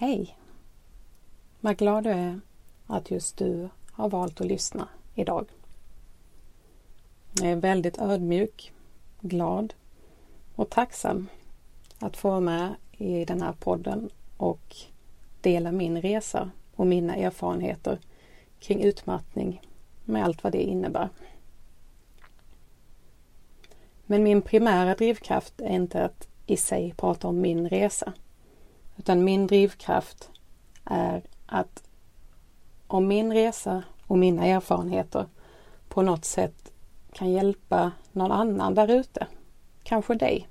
Hej! Vad glad du är att just du har valt att lyssna idag. Jag är väldigt ödmjuk, glad och tacksam att få vara med i den här podden och dela min resa och mina erfarenheter kring utmattning med allt vad det innebär. Men min primära drivkraft är inte att i sig prata om min resa. Utan min drivkraft är att om min resa och mina erfarenheter på något sätt kan hjälpa någon annan där ute, kanske dig.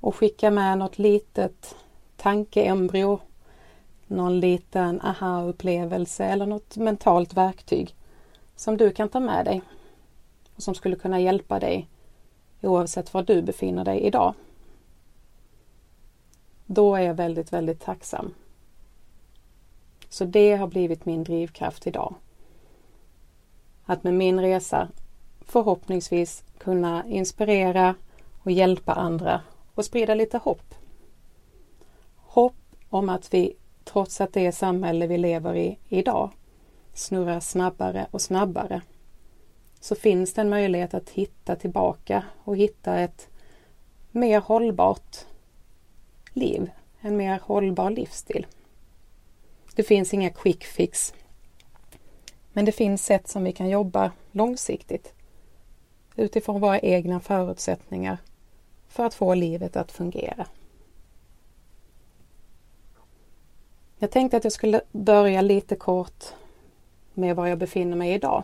Och skicka med något litet tankeembryo, någon liten aha-upplevelse eller något mentalt verktyg som du kan ta med dig och som skulle kunna hjälpa dig oavsett var du befinner dig idag. Då är jag väldigt, väldigt tacksam. Så det har blivit min drivkraft idag. Att med min resa förhoppningsvis kunna inspirera och hjälpa andra och sprida lite hopp. Hopp om att vi trots att det samhälle vi lever i idag snurrar snabbare och snabbare så finns det en möjlighet att hitta tillbaka och hitta ett mer hållbart liv, en mer hållbar livsstil. Det finns inga quick fix. Men det finns sätt som vi kan jobba långsiktigt utifrån våra egna förutsättningar för att få livet att fungera. Jag tänkte att jag skulle börja lite kort med var jag befinner mig idag.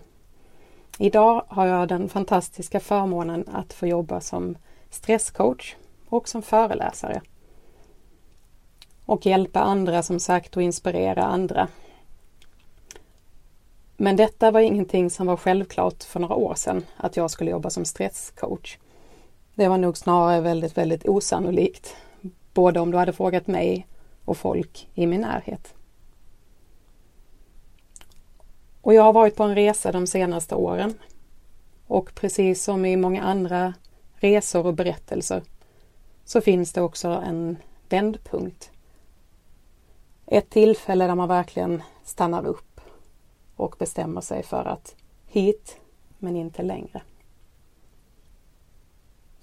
Idag har jag den fantastiska förmånen att få jobba som stresscoach och som föreläsare. Och hjälpa andra som sagt och inspirera andra. Men detta var ingenting som var självklart för några år sedan att jag skulle jobba som stresscoach. Det var nog snarare väldigt, väldigt osannolikt. Både om du hade frågat mig och folk i min närhet. Och jag har varit på en resa de senaste åren. Och precis som i många andra resor och berättelser så finns det också en vändpunkt. Ett tillfälle där man verkligen stannar upp och bestämmer sig för att hit men inte längre.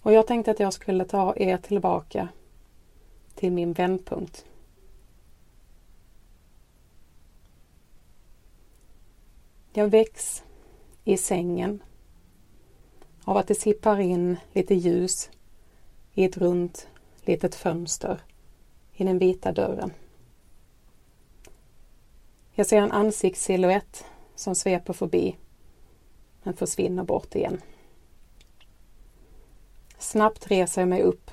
Och jag tänkte att jag skulle ta er tillbaka till min vändpunkt Jag väcks i sängen av att det sipprar in lite ljus i ett runt litet fönster i den vita dörren. Jag ser en ansiktssilhuett som sveper förbi men försvinner bort igen. Snabbt reser jag mig upp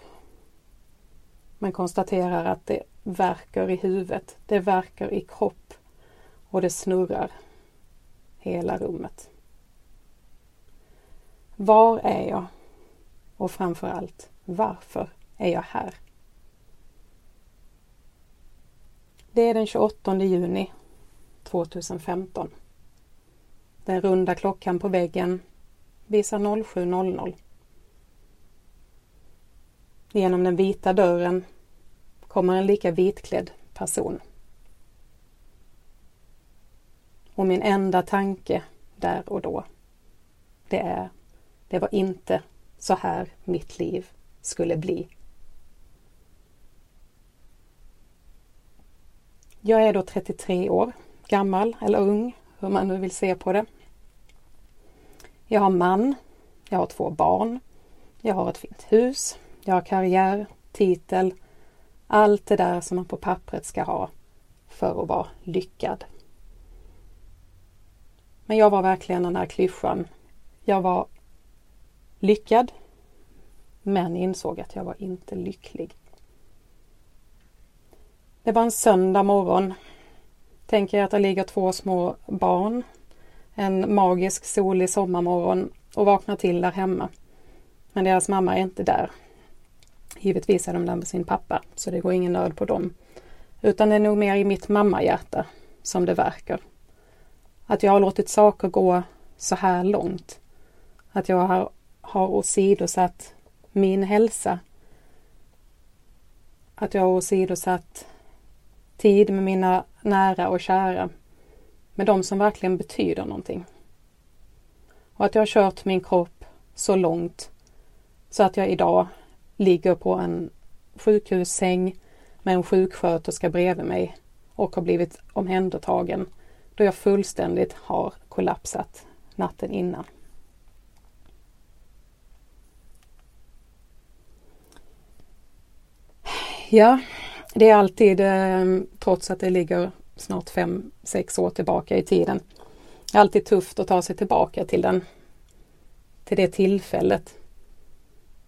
men konstaterar att det verkar i huvudet, det verkar i kropp och det snurrar hela rummet. Var är jag? Och framför allt, varför är jag här? Det är den 28 juni 2015. Den runda klockan på väggen visar 07.00. Genom den vita dörren kommer en lika vitklädd person. Och min enda tanke där och då, det är, det var inte så här mitt liv skulle bli. Jag är då 33 år gammal eller ung, hur man nu vill se på det. Jag har man, jag har två barn, jag har ett fint hus, jag har karriär, titel, allt det där som man på pappret ska ha för att vara lyckad. Men jag var verkligen den här klyschan. Jag var lyckad men insåg att jag var inte lycklig. Det var en söndag morgon. Tänker jag att det ligger två små barn. En magisk solig sommarmorgon och vaknar till där hemma. Men deras mamma är inte där. Givetvis är de där med sin pappa så det går ingen nöd på dem. Utan det är nog mer i mitt mammahjärta som det verkar. Att jag har låtit saker gå så här långt. Att jag har, har åsidosatt min hälsa. Att jag har åsidosatt tid med mina nära och kära. Med de som verkligen betyder någonting. Och att jag har kört min kropp så långt så att jag idag ligger på en sjukhussäng med en sjuksköterska bredvid mig och har blivit omhändertagen då jag fullständigt har kollapsat natten innan. Ja, det är alltid, ehm, trots att det ligger snart fem, sex år tillbaka i tiden, det är alltid tufft att ta sig tillbaka till den, till det tillfället.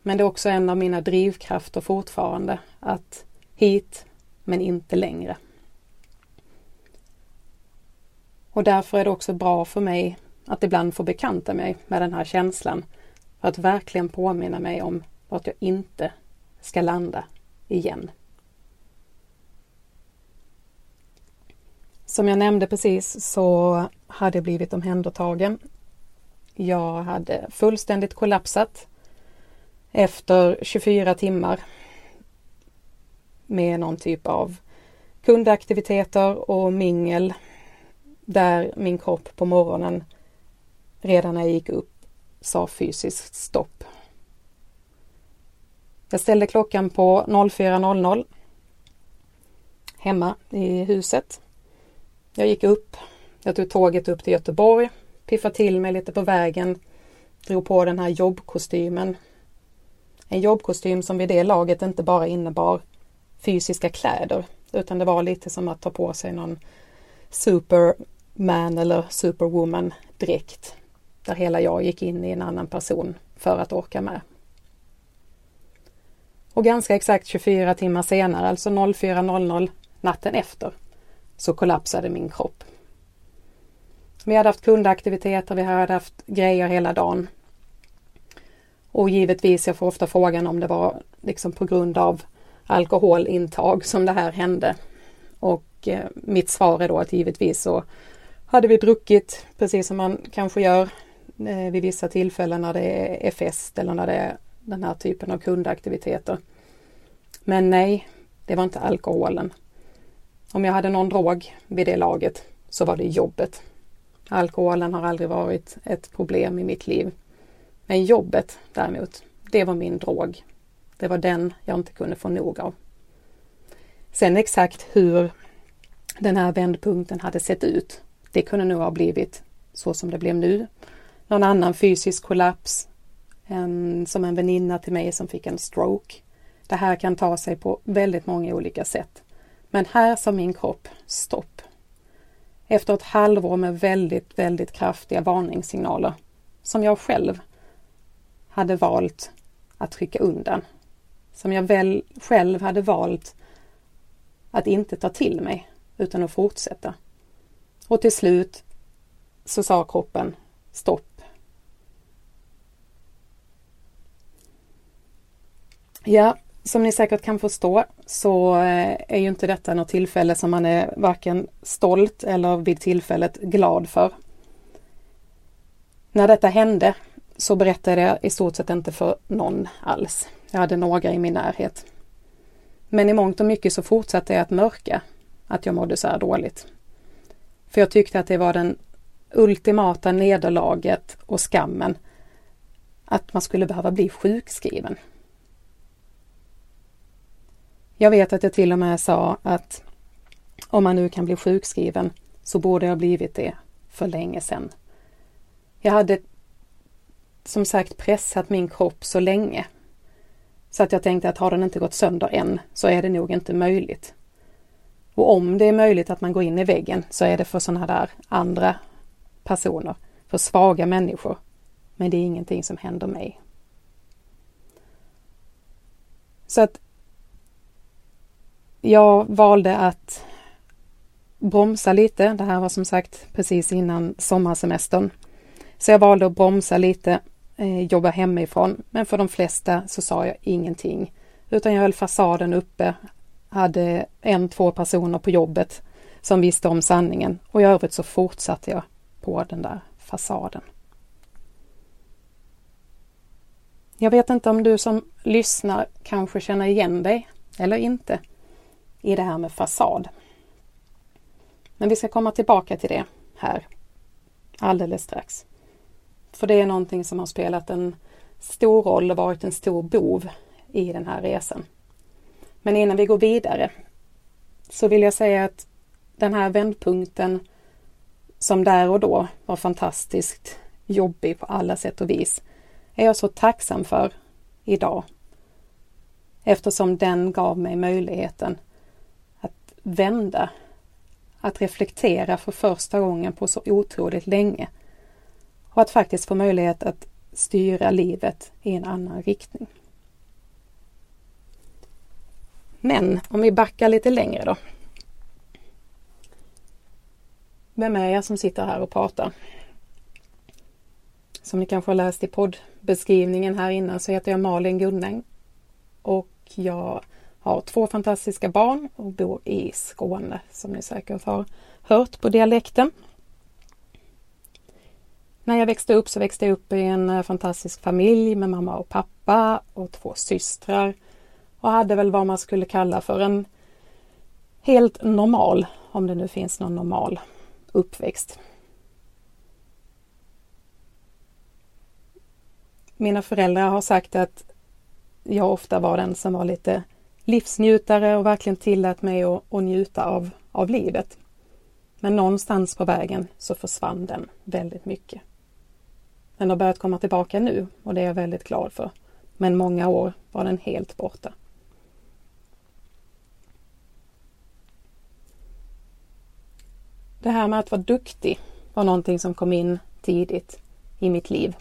Men det är också en av mina drivkrafter fortfarande, att hit men inte längre. Och därför är det också bra för mig att ibland få bekanta mig med den här känslan. För att verkligen påminna mig om vart jag inte ska landa igen. Som jag nämnde precis så hade jag blivit omhändertagen. Jag hade fullständigt kollapsat efter 24 timmar med någon typ av kundaktiviteter och mingel där min kropp på morgonen redan när jag gick upp sa fysiskt stopp. Jag ställde klockan på 04.00 hemma i huset. Jag gick upp. Jag tog tåget upp till Göteborg, piffade till mig lite på vägen, drog på den här jobbkostymen. En jobbkostym som vid det laget inte bara innebar fysiska kläder utan det var lite som att ta på sig någon superman eller superwoman dräkt där hela jag gick in i en annan person för att orka med. Och ganska exakt 24 timmar senare, alltså 04.00 natten efter, så kollapsade min kropp. Vi hade haft kundaktiviteter, vi hade haft grejer hela dagen. Och givetvis, jag får ofta frågan om det var liksom på grund av alkoholintag som det här hände. Och eh, mitt svar är då att givetvis så hade vi druckit precis som man kanske gör eh, vid vissa tillfällen när det är fest eller när det är den här typen av kundaktiviteter. Men nej, det var inte alkoholen. Om jag hade någon drog vid det laget så var det jobbet. Alkoholen har aldrig varit ett problem i mitt liv. Men jobbet däremot, det var min drog. Det var den jag inte kunde få nog av. Sen exakt hur den här vändpunkten hade sett ut, det kunde nog ha blivit så som det blev nu. Någon annan fysisk kollaps, en, som en väninna till mig som fick en stroke. Det här kan ta sig på väldigt många olika sätt. Men här sa min kropp stopp. Efter ett halvår med väldigt, väldigt kraftiga varningssignaler som jag själv hade valt att trycka undan som jag väl själv hade valt att inte ta till mig utan att fortsätta. Och till slut så sa kroppen stopp. Ja, som ni säkert kan förstå så eh, är ju inte detta något tillfälle som man är varken stolt eller vid tillfället glad för. När detta hände så berättade jag i stort sett inte för någon alls. Jag hade några i min närhet. Men i mångt och mycket så fortsatte jag att mörka att jag mådde så här dåligt. För jag tyckte att det var den ultimata nederlaget och skammen att man skulle behöva bli sjukskriven. Jag vet att jag till och med sa att om man nu kan bli sjukskriven så borde jag blivit det för länge sedan. Jag hade som sagt pressat min kropp så länge så att jag tänkte att har den inte gått sönder än så är det nog inte möjligt. Och om det är möjligt att man går in i väggen så är det för sådana där andra personer, för svaga människor. Men det är ingenting som händer mig jag valde att bromsa lite. Det här var som sagt precis innan sommarsemestern. Så jag valde att bromsa lite, eh, jobba hemifrån. Men för de flesta så sa jag ingenting. Utan jag höll fasaden uppe, hade en, två personer på jobbet som visste om sanningen och i övrigt så fortsatte jag på den där fasaden. Jag vet inte om du som lyssnar kanske känner igen dig eller inte i det här med fasad. Men vi ska komma tillbaka till det här alldeles strax. För det är någonting som har spelat en stor roll och varit en stor bov i den här resan. Men innan vi går vidare så vill jag säga att den här vändpunkten som där och då var fantastiskt jobbig på alla sätt och vis är jag så tacksam för idag. Eftersom den gav mig möjligheten vända, att reflektera för första gången på så otroligt länge och att faktiskt få möjlighet att styra livet i en annan riktning. Men om vi backar lite längre då. Vem är jag som sitter här och pratar? Som ni kanske har läst i poddbeskrivningen här innan så heter jag Malin Gunnäng och jag har två fantastiska barn och bor i Skåne som ni säkert har hört på dialekten. När jag växte upp så växte jag upp i en eh, fantastisk familj med mamma och pappa och två systrar och hade väl vad man skulle kalla för en helt normal, om det nu finns någon normal, uppväxt. Mina föräldrar har sagt att jag ofta var den som var lite livsnjutare och verkligen tillät mig att, att njuta av, av livet. Men någonstans på vägen så försvann den väldigt mycket. Den har börjat komma tillbaka nu och det är jag väldigt glad för. Men många år var den helt borta. Det här med att vara duktig var någonting som kom in tidigt i mitt liv.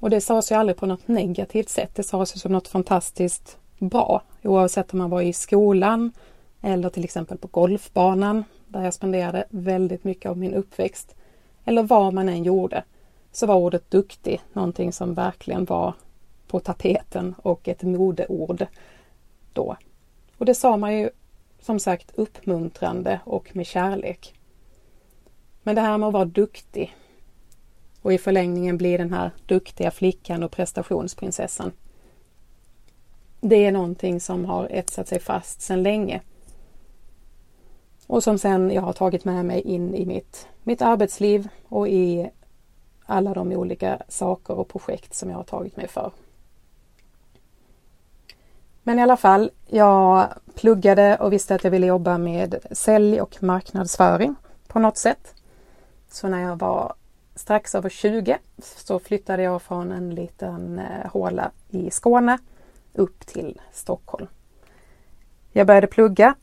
Och det sades ju aldrig på något negativt sätt. Det sades ju som något fantastiskt bra oavsett om man var i skolan eller till exempel på golfbanan där jag spenderade väldigt mycket av min uppväxt. Eller vad man än gjorde så var ordet duktig någonting som verkligen var på tapeten och ett modeord då. Och det sa man ju som sagt uppmuntrande och med kärlek. Men det här med att vara duktig och i förlängningen bli den här duktiga flickan och prestationsprinsessan. Det är någonting som har etsat sig fast sedan länge. Och som sen jag har tagit med mig in i mitt, mitt arbetsliv och i alla de olika saker och projekt som jag har tagit mig för. Men i alla fall, jag pluggade och visste att jag ville jobba med sälj och marknadsföring på något sätt. Så när jag var strax över 20 så flyttade jag från en liten eh, håla i Skåne upp till Stockholm. Jag började plugga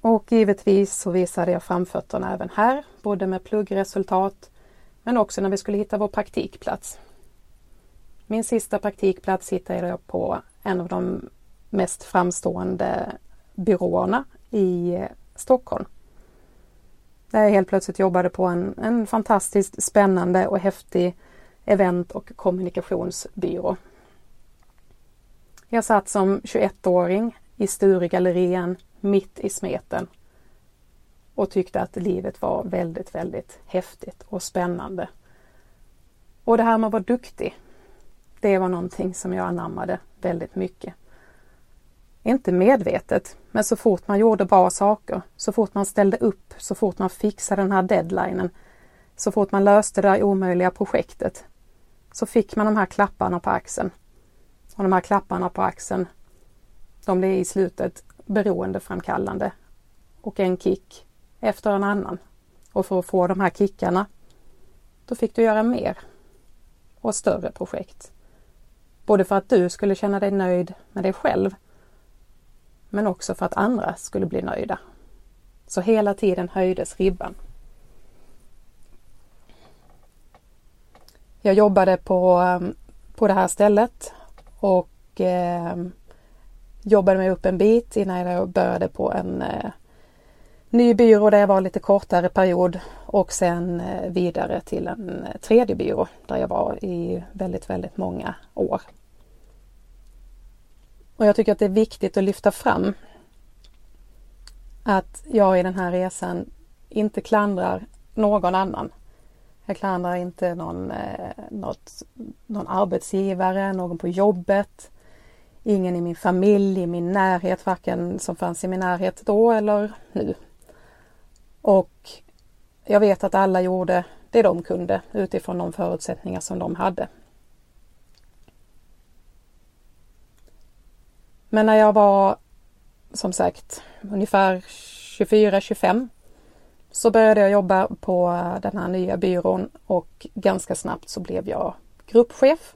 och givetvis så visade jag framfötterna även här, både med pluggresultat men också när vi skulle hitta vår praktikplats. Min sista praktikplats hittade jag på en av de mest framstående byråerna i eh, Stockholm. Där jag helt plötsligt jobbade på en, en fantastiskt spännande och häftig event och kommunikationsbyrå. Jag satt som 21-åring i Sturegallerian mitt i smeten och tyckte att livet var väldigt, väldigt häftigt och spännande. Och det här med att vara duktig, det var någonting som jag anammade väldigt mycket. Inte medvetet, men så fort man gjorde bra saker, så fort man ställde upp, så fort man fixade den här deadlinen, så fort man löste det där omöjliga projektet, så fick man de här klapparna på axeln. Och de här klapparna på axeln, de blev i slutet beroendeframkallande och en kick efter en annan. Och för att få de här kickarna, då fick du göra mer och större projekt. Både för att du skulle känna dig nöjd med dig själv men också för att andra skulle bli nöjda. Så hela tiden höjdes ribban. Jag jobbade på, ehm, på det här stället och eh, jobbade mig upp en bit innan jag började på en eh, ny byrå där jag var lite kortare period och sen eh, vidare till en eh, tredje byrå där jag var i väldigt, väldigt många år. Och jag tycker att det är viktigt att lyfta fram att jag i den här resan inte klandrar någon annan. Jag klandrar inte någon, eh, något, någon arbetsgivare, någon på jobbet, ingen i min familj, i min närhet, varken som fanns i min närhet då eller nu. Och jag vet att alla gjorde det de kunde utifrån de förutsättningar som de hade. Men när jag var som sagt ungefär 24-25 så började jag jobba på den här nya byrån och ganska snabbt så blev jag gruppchef.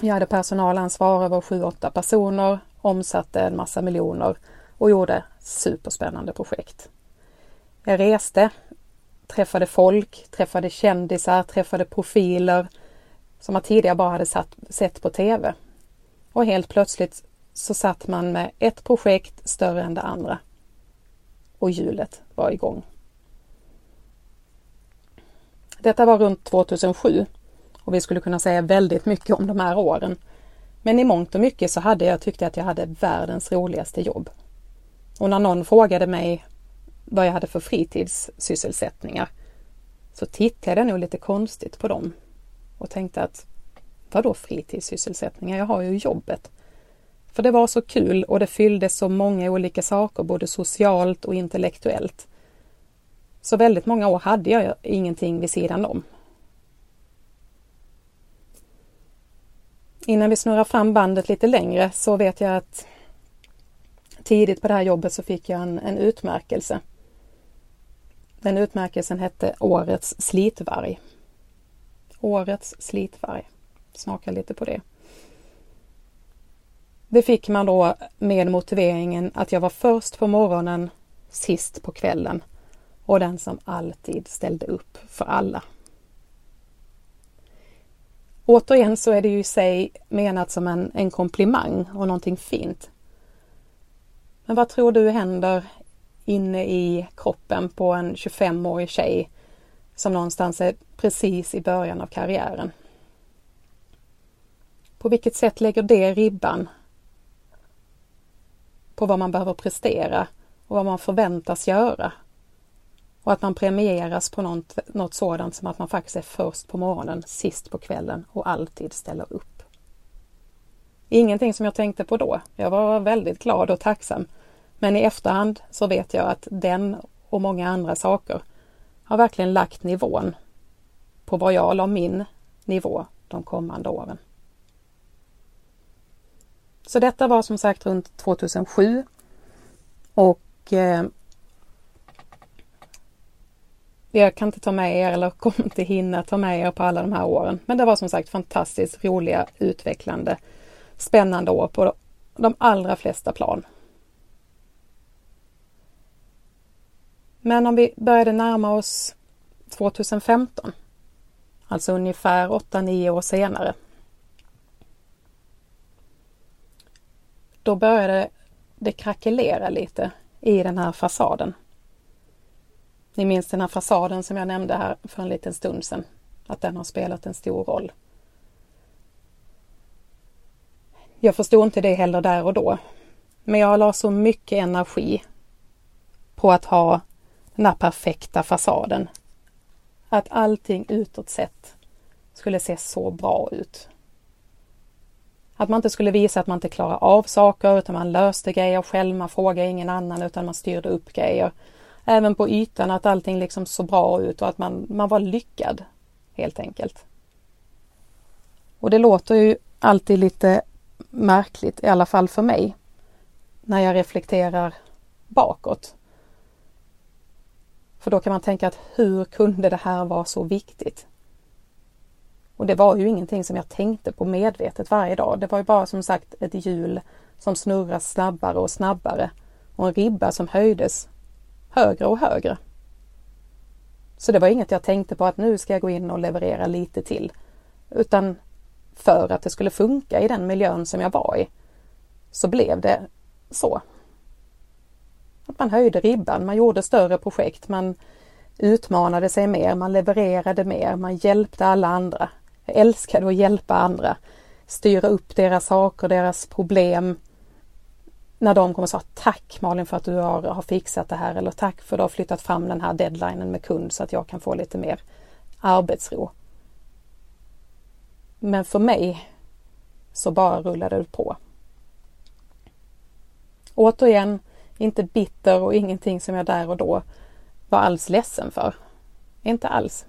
Jag hade personalansvar över 7-8 personer, omsatte en massa miljoner och gjorde superspännande projekt. Jag reste, träffade folk, träffade kändisar, träffade profiler som man tidigare bara hade satt, sett på TV. Och helt plötsligt så satt man med ett projekt större än det andra. Och hjulet var igång. Detta var runt 2007 och vi skulle kunna säga väldigt mycket om de här åren. Men i mångt och mycket så hade jag tyckt att jag hade världens roligaste jobb. Och när någon frågade mig vad jag hade för fritidssysselsättningar så tittade jag nog lite konstigt på dem och tänkte att vadå fritidssysselsättningar? Jag har ju jobbet. För det var så kul och det fyllde så många olika saker, både socialt och intellektuellt. Så väldigt många år hade jag ingenting vid sidan om. Innan vi snurrar fram bandet lite längre så vet jag att tidigt på det här jobbet så fick jag en, en utmärkelse. Den utmärkelsen hette Årets slitvarg. Årets slitvarg. Smaka lite på det. Det fick man då med motiveringen att jag var först på morgonen, sist på kvällen och den som alltid ställde upp för alla. Återigen så är det ju i sig menat som en, en komplimang och någonting fint. Men vad tror du händer inne i kroppen på en 25-årig tjej som någonstans är precis i början av karriären? På vilket sätt lägger det ribban på vad man behöver prestera och vad man förväntas göra? Och att man premieras på något, något sådant som att man faktiskt är först på morgonen, sist på kvällen och alltid ställer upp. Ingenting som jag tänkte på då. Jag var väldigt glad och tacksam. Men i efterhand så vet jag att den och många andra saker har verkligen lagt nivån på vad jag la min nivå de kommande åren. Så detta var som sagt runt 2007 och eh, jag kan inte ta med er eller kommer inte hinna ta med er på alla de här åren. Men det var som sagt fantastiskt roliga, utvecklande, spännande år på de allra flesta plan. Men om vi började närma oss 2015, alltså ungefär 8-9 år senare, då började det krackelera lite i den här fasaden. Ni minns den här fasaden som jag nämnde här för en liten stund sedan, att den har spelat en stor roll. Jag förstod inte det heller där och då, men jag la så mycket energi på att ha den här perfekta fasaden. Att allting utåt sett skulle se så bra ut. Att man inte skulle visa att man inte klarar av saker utan man löste grejer själv, man frågade ingen annan utan man styrde upp grejer. Även på ytan att allting liksom såg bra ut och att man, man var lyckad helt enkelt. Och det låter ju alltid lite märkligt, i alla fall för mig, när jag reflekterar bakåt. För då kan man tänka att hur kunde det här vara så viktigt? Och det var ju ingenting som jag tänkte på medvetet varje dag. Det var ju bara som sagt ett hjul som snurrar snabbare och snabbare och en ribba som höjdes högre och högre. Så det var inget jag tänkte på att nu ska jag gå in och leverera lite till. Utan för att det skulle funka i den miljön som jag var i. så blev det så. Att man höjde ribban, man gjorde större projekt, man utmanade sig mer, man levererade mer, man hjälpte alla andra. Jag älskade att hjälpa andra, styra upp deras saker, deras problem. När de kommer och sa tack Malin för att du har, har fixat det här eller tack för att du har flyttat fram den här deadlinen med kund så att jag kan få lite mer arbetsro. Men för mig så bara rullade det på. Återigen, inte bitter och ingenting som jag där och då var alls ledsen för. Inte alls.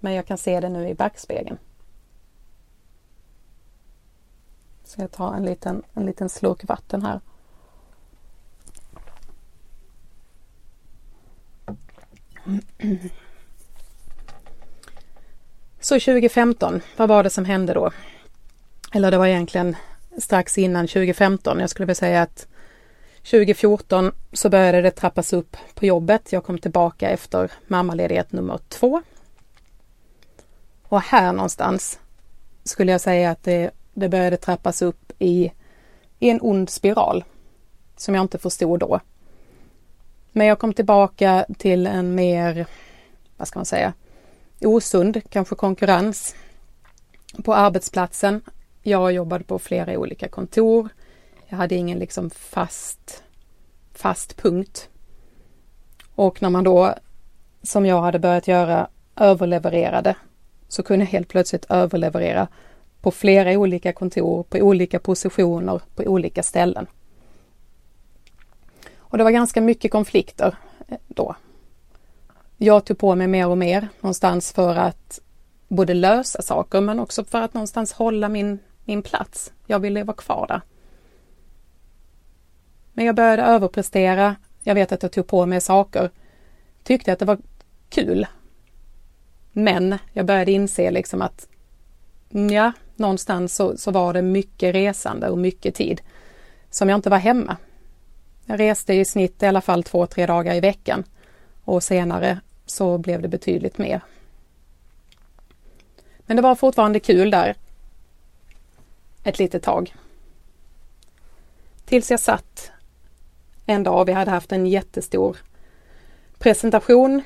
Men jag kan se det nu i backspegeln. Så jag tar en liten, en liten slurk vatten här. Så 2015, vad var det som hände då? Eller det var egentligen strax innan 2015. Jag skulle vilja säga att 2014 så började det trappas upp på jobbet. Jag kom tillbaka efter mammaledighet nummer två. Och här någonstans skulle jag säga att det, det började trappas upp i, i en ond spiral som jag inte förstod då. Men jag kom tillbaka till en mer, vad ska man säga, osund kanske konkurrens på arbetsplatsen. Jag jobbade på flera olika kontor. Jag hade ingen liksom fast, fast punkt. Och när man då, som jag hade börjat göra, överlevererade så kunde jag helt plötsligt överleverera på flera olika kontor, på olika positioner, på olika ställen. Och det var ganska mycket konflikter eh, då. Jag tog på mig mer och mer någonstans för att både lösa saker men också för att någonstans hålla min, min plats. Jag ville vara kvar där. Men jag började överprestera. Jag vet att jag tog på mig saker. Tyckte att det var kul. Men jag började inse liksom att mm, ja, någonstans så, så var det mycket resande och mycket tid som jag inte var hemma. Jag reste i snitt i alla fall två, tre dagar i veckan och senare så blev det betydligt mer. Men det var fortfarande kul där ett litet tag. Tills jag satt en dag, vi hade haft en jättestor presentation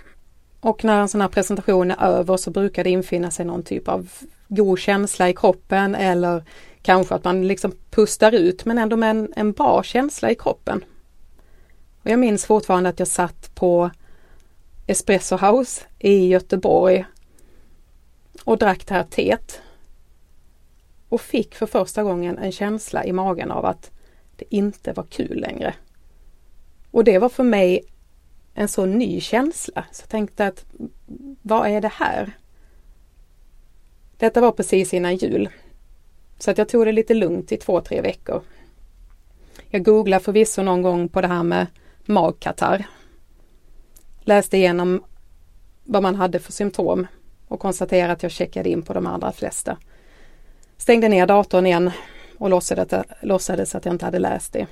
och när en sån här presentation är över så brukar det infinna sig någon typ av god känsla i kroppen eller kanske att man liksom pustar ut men ändå med en, en bra känsla i kroppen. Och jag minns fortfarande att jag satt på Espresso House i Göteborg och drack det här teet. Och fick för första gången en känsla i magen av att det inte var kul längre. Och det var för mig en så ny känsla. Så jag tänkte att vad är det här? Detta var precis innan jul. Så att jag tog det lite lugnt i två, tre veckor. Jag googlade förvisso någon gång på det här med magkatarr. Läste igenom vad man hade för symptom och konstaterade att jag checkade in på de allra flesta. Stängde ner datorn igen och låtsades, låtsades att jag inte hade läst det.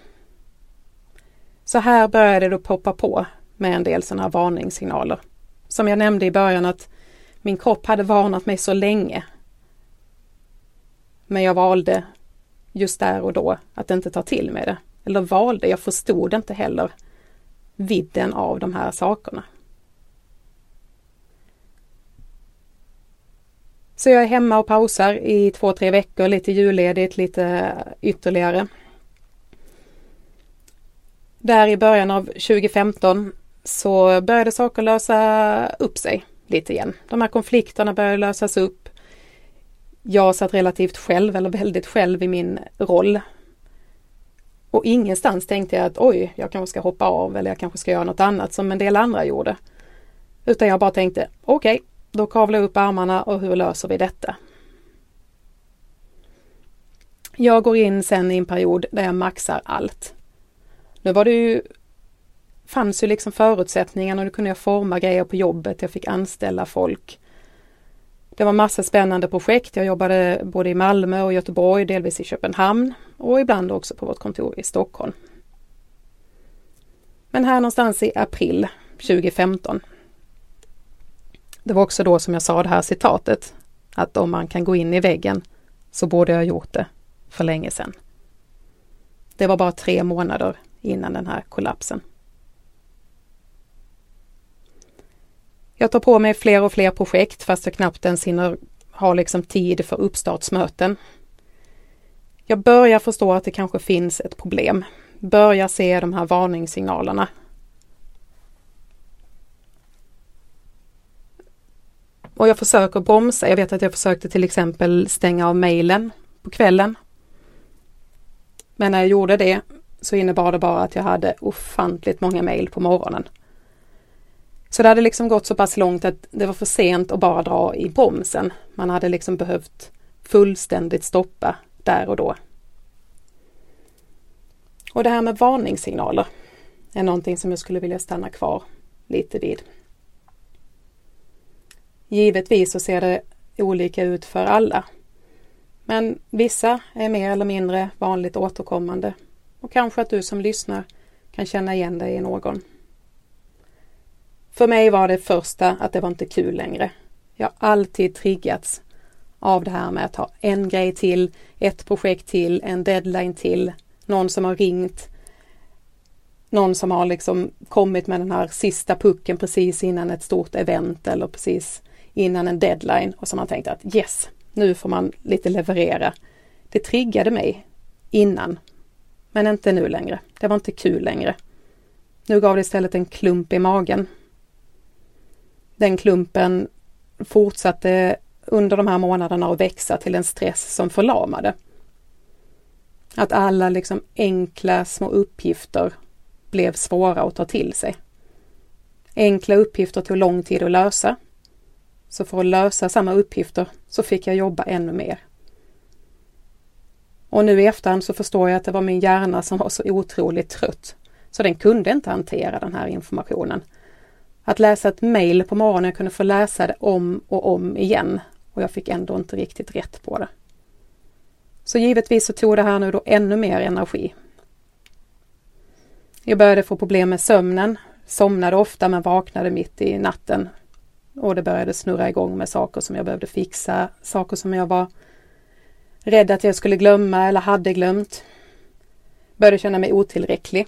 Så här började det poppa på med en del sådana här varningssignaler. Som jag nämnde i början att min kropp hade varnat mig så länge. Men jag valde just där och då att inte ta till mig det. Eller valde, jag förstod inte heller vidden av de här sakerna. Så jag är hemma och pausar i två, tre veckor, lite julledigt, lite ytterligare. Där i början av 2015 så började saker lösa upp sig lite igen. De här konflikterna började lösas upp. Jag satt relativt själv, eller väldigt själv i min roll. Och ingenstans tänkte jag att oj, jag kanske ska hoppa av eller jag kanske ska göra något annat som en del andra gjorde. Utan jag bara tänkte okej, okay, då kavlar jag upp armarna och hur löser vi detta? Jag går in sen i en period där jag maxar allt. Nu var det ju fanns ju liksom förutsättningarna och då kunde jag forma grejer på jobbet. Jag fick anställa folk. Det var massa spännande projekt. Jag jobbade både i Malmö och Göteborg, delvis i Köpenhamn och ibland också på vårt kontor i Stockholm. Men här någonstans i april 2015. Det var också då som jag sa det här citatet att om man kan gå in i väggen så borde jag ha gjort det för länge sedan. Det var bara tre månader innan den här kollapsen. Jag tar på mig fler och fler projekt fast jag knappt ens hinner ha liksom tid för uppstartsmöten. Jag börjar förstå att det kanske finns ett problem. Börjar se de här varningssignalerna. Och jag försöker bromsa. Jag vet att jag försökte till exempel stänga av mejlen på kvällen. Men när jag gjorde det så innebar det bara att jag hade ofantligt många mejl på morgonen. Så det hade liksom gått så pass långt att det var för sent att bara dra i bromsen. Man hade liksom behövt fullständigt stoppa där och då. Och det här med varningssignaler är någonting som jag skulle vilja stanna kvar lite vid. Givetvis så ser det olika ut för alla. Men vissa är mer eller mindre vanligt återkommande och kanske att du som lyssnar kan känna igen dig i någon. För mig var det första att det var inte kul längre. Jag har alltid triggats av det här med att ha en grej till, ett projekt till, en deadline till, någon som har ringt, någon som har liksom kommit med den här sista pucken precis innan ett stort event eller precis innan en deadline och som man tänkte att yes, nu får man lite leverera. Det triggade mig innan, men inte nu längre. Det var inte kul längre. Nu gav det istället en klump i magen. Den klumpen fortsatte under de här månaderna att växa till en stress som förlamade. Att alla liksom enkla små uppgifter blev svåra att ta till sig. Enkla uppgifter tog lång tid att lösa. Så för att lösa samma uppgifter så fick jag jobba ännu mer. Och nu i efterhand så förstår jag att det var min hjärna som var så otroligt trött. Så den kunde inte hantera den här informationen. Att läsa ett mejl på morgonen, jag kunde få läsa det om och om igen och jag fick ändå inte riktigt rätt på det. Så givetvis så tog det här nu då ännu mer energi. Jag började få problem med sömnen, somnade ofta men vaknade mitt i natten. Och det började snurra igång med saker som jag behövde fixa, saker som jag var rädd att jag skulle glömma eller hade glömt. Började känna mig otillräcklig.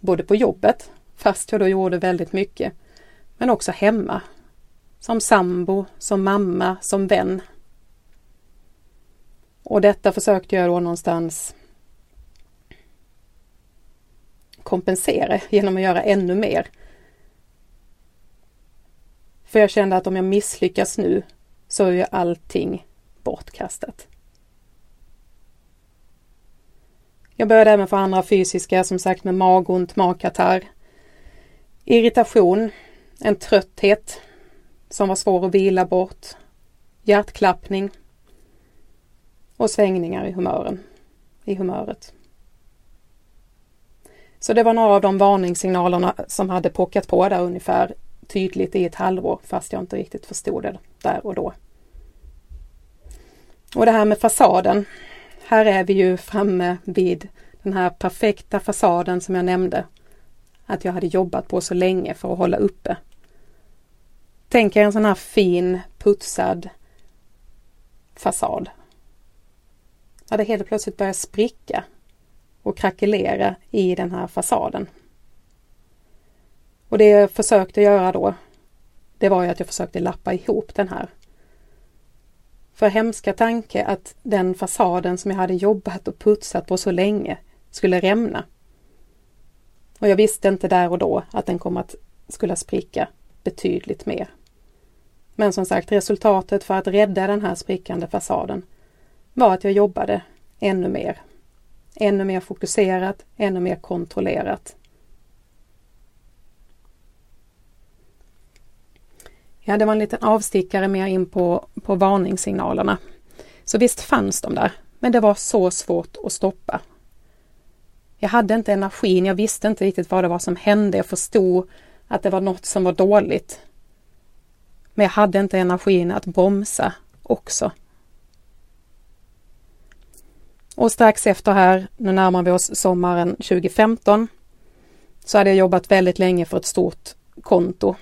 Både på jobbet, fast jag då gjorde väldigt mycket, men också hemma. Som sambo, som mamma, som vän. Och detta försökte jag då någonstans kompensera genom att göra ännu mer. För jag kände att om jag misslyckas nu så är ju allting bortkastat. Jag började även få andra fysiska, som sagt med magont, magkatarr, irritation, en trötthet som var svår att vila bort, hjärtklappning och svängningar i humören, i humöret. Så det var några av de varningssignalerna som hade pockat på där ungefär tydligt i ett halvår fast jag inte riktigt förstod det där och då. Och det här med fasaden. Här är vi ju framme vid den här perfekta fasaden som jag nämnde. Att jag hade jobbat på så länge för att hålla uppe. Tänk er en sån här fin putsad fasad. Ja, det helt plötsligt börjar spricka och krackelera i den här fasaden. Och det jag försökte göra då, det var ju att jag försökte lappa ihop den här. För hemska tanke att den fasaden som jag hade jobbat och putsat på så länge skulle rämna. Och jag visste inte där och då att den kom att skulle spricka betydligt mer. Men som sagt, resultatet för att rädda den här sprickande fasaden var att jag jobbade ännu mer. Ännu mer fokuserat, ännu mer kontrollerat. Ja, det var en liten avstickare mer in på, på varningssignalerna. Så visst fanns de där, men det var så svårt att stoppa. Jag hade inte energin, jag visste inte riktigt vad det var som hände, jag förstod att det var något som var dåligt. Men jag hade inte energin att bromsa också. Och strax efter här, nu närmar vi oss sommaren 2015, så hade jag jobbat väldigt länge för ett stort konto.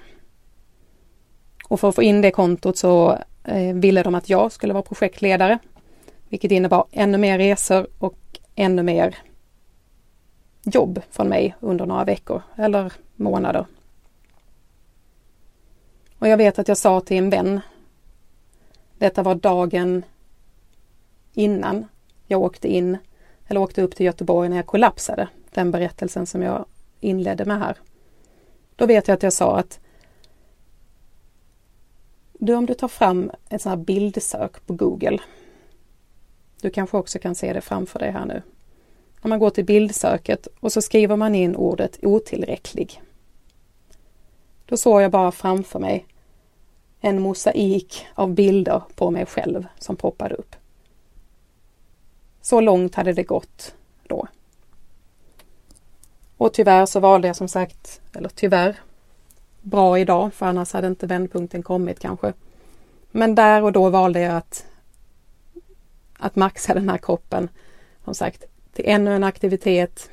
Och för att få in det kontot så eh, ville de att jag skulle vara projektledare, vilket innebar ännu mer resor och ännu mer jobb från mig under några veckor eller månader. Och jag vet att jag sa till en vän, detta var dagen innan jag åkte in, eller åkte upp till Göteborg när jag kollapsade, den berättelsen som jag inledde med här. Då vet jag att jag sa att du om du tar fram ett sånt här bildsök på Google. Du kanske också kan se det framför dig här nu. När man går till bildsöket och så skriver man in ordet otillräcklig. Då såg jag bara framför mig en mosaik av bilder på mig själv som poppade upp. Så långt hade det gått då. Och tyvärr så valde jag som sagt, eller tyvärr, bra idag för annars hade inte vändpunkten kommit kanske. Men där och då valde jag att, att maxa den här kroppen, som sagt, till ännu en aktivitet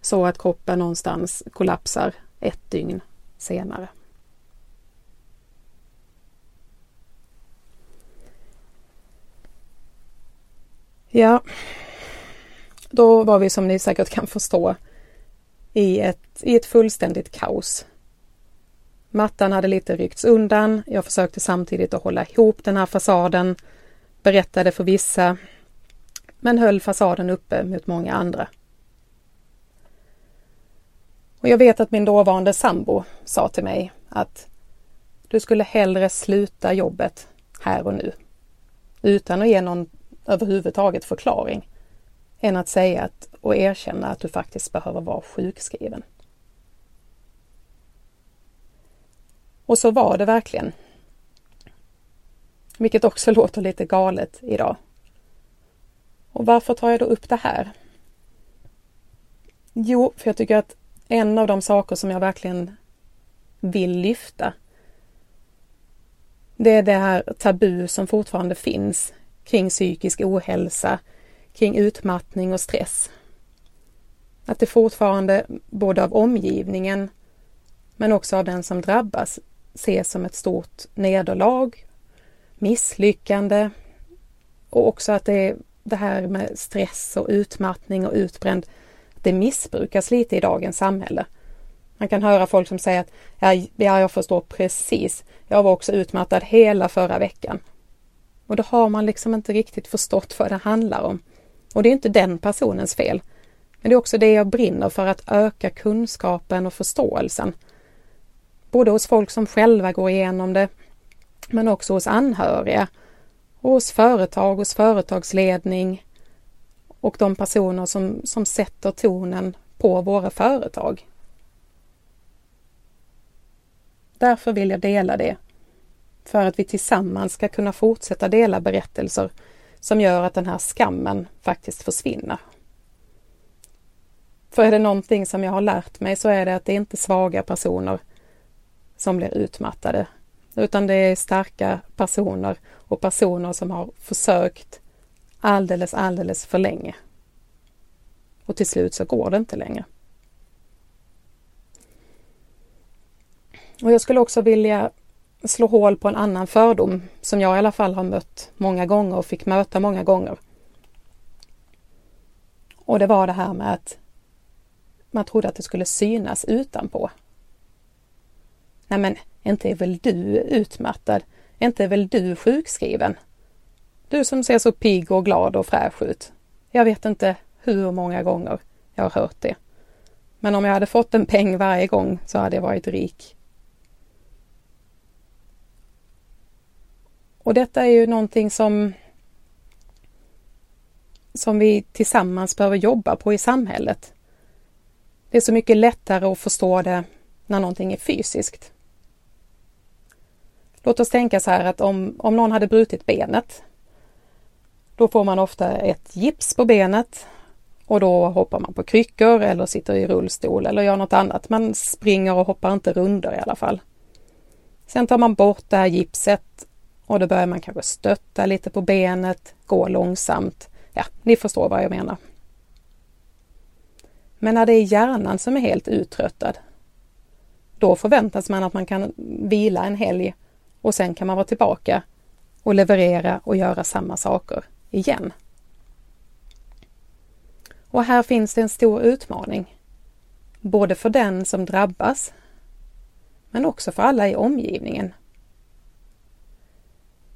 så att kroppen någonstans kollapsar ett dygn senare. Ja, då var vi som ni säkert kan förstå i ett, i ett fullständigt kaos. Mattan hade lite ryckts undan. Jag försökte samtidigt att hålla ihop den här fasaden, berättade för vissa, men höll fasaden uppe mot många andra. Och jag vet att min dåvarande sambo sa till mig att du skulle hellre sluta jobbet här och nu utan att ge någon överhuvudtaget förklaring än att säga att, och erkänna att du faktiskt behöver vara sjukskriven. Och så var det verkligen. Vilket också låter lite galet idag. Och varför tar jag då upp det här? Jo, för jag tycker att en av de saker som jag verkligen vill lyfta det är det här tabu som fortfarande finns kring psykisk ohälsa, kring utmattning och stress. Att det fortfarande, både av omgivningen men också av den som drabbas, ses som ett stort nederlag, misslyckande och också att det, det här med stress och utmattning och utbränd, det missbrukas lite i dagens samhälle. Man kan höra folk som säger att ja, jag förstår precis, jag var också utmattad hela förra veckan. Och då har man liksom inte riktigt förstått vad det handlar om. Och det är inte den personens fel. Men det är också det jag brinner för, att öka kunskapen och förståelsen. Både hos folk som själva går igenom det, men också hos anhöriga, hos företag, hos företagsledning och de personer som, som sätter tonen på våra företag. Därför vill jag dela det för att vi tillsammans ska kunna fortsätta dela berättelser som gör att den här skammen faktiskt försvinner. För är det någonting som jag har lärt mig så är det att det är inte svaga personer som blir utmattade, utan det är starka personer och personer som har försökt alldeles, alldeles för länge. Och till slut så går det inte längre. Och jag skulle också vilja slå hål på en annan fördom som jag i alla fall har mött många gånger och fick möta många gånger. Och det var det här med att man trodde att det skulle synas utanpå. Nej men, inte är väl du utmattad? Inte är väl du sjukskriven? Du som ser så pigg och glad och fräsch ut. Jag vet inte hur många gånger jag har hört det. Men om jag hade fått en peng varje gång så hade jag varit rik. Och detta är ju någonting som som vi tillsammans behöver jobba på i samhället. Det är så mycket lättare att förstå det när någonting är fysiskt. Låt oss tänka så här att om, om någon hade brutit benet, då får man ofta ett gips på benet och då hoppar man på kryckor eller sitter i rullstol eller gör något annat. Man springer och hoppar inte runder i alla fall. Sen tar man bort det här gipset och då börjar man kanske stötta lite på benet, gå långsamt. Ja, ni förstår vad jag menar. Men när det är hjärnan som är helt uttröttad, då förväntas man att man kan vila en helg och sen kan man vara tillbaka och leverera och göra samma saker igen. Och här finns det en stor utmaning. Både för den som drabbas men också för alla i omgivningen.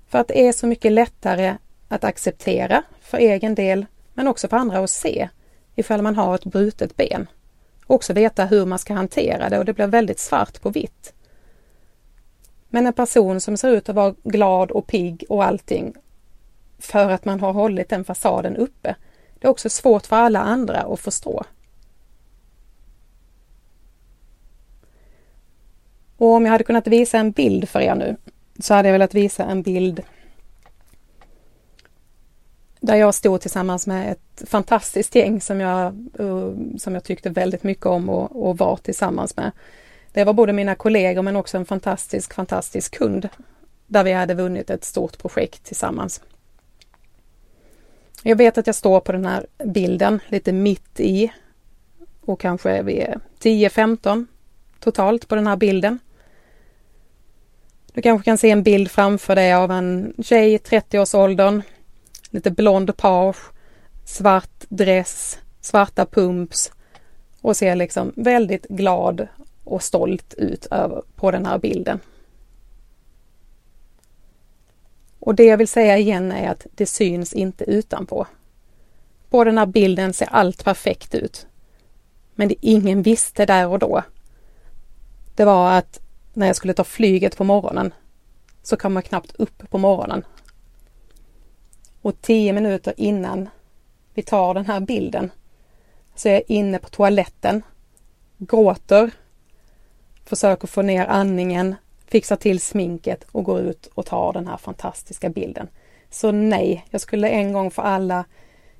För att det är så mycket lättare att acceptera för egen del men också för andra att se ifall man har ett brutet ben. också veta hur man ska hantera det och det blir väldigt svart på vitt. Men en person som ser ut att vara glad och pigg och allting för att man har hållit den fasaden uppe. Det är också svårt för alla andra att förstå. Och om jag hade kunnat visa en bild för er nu så hade jag velat visa en bild där jag stod tillsammans med ett fantastiskt gäng som jag, eh, som jag tyckte väldigt mycket om och, och var tillsammans med. Det var både mina kollegor men också en fantastisk, fantastisk kund där vi hade vunnit ett stort projekt tillsammans. Jag vet att jag står på den här bilden lite mitt i och kanske är vi 10-15 totalt på den här bilden. Du kanske kan se en bild framför dig av en tjej i 30-årsåldern, lite blond page, svart dress, svarta pumps och ser liksom väldigt glad och stolt ut över, på den här bilden. Och det jag vill säga igen är att det syns inte utanpå. På den här bilden ser allt perfekt ut. Men det ingen visste där och då, det var att när jag skulle ta flyget på morgonen så kom jag knappt upp på morgonen. Och tio minuter innan vi tar den här bilden så är jag inne på toaletten, gråter, försöker få ner andningen, fixar till sminket och går ut och tar den här fantastiska bilden. Så nej, jag skulle en gång för alla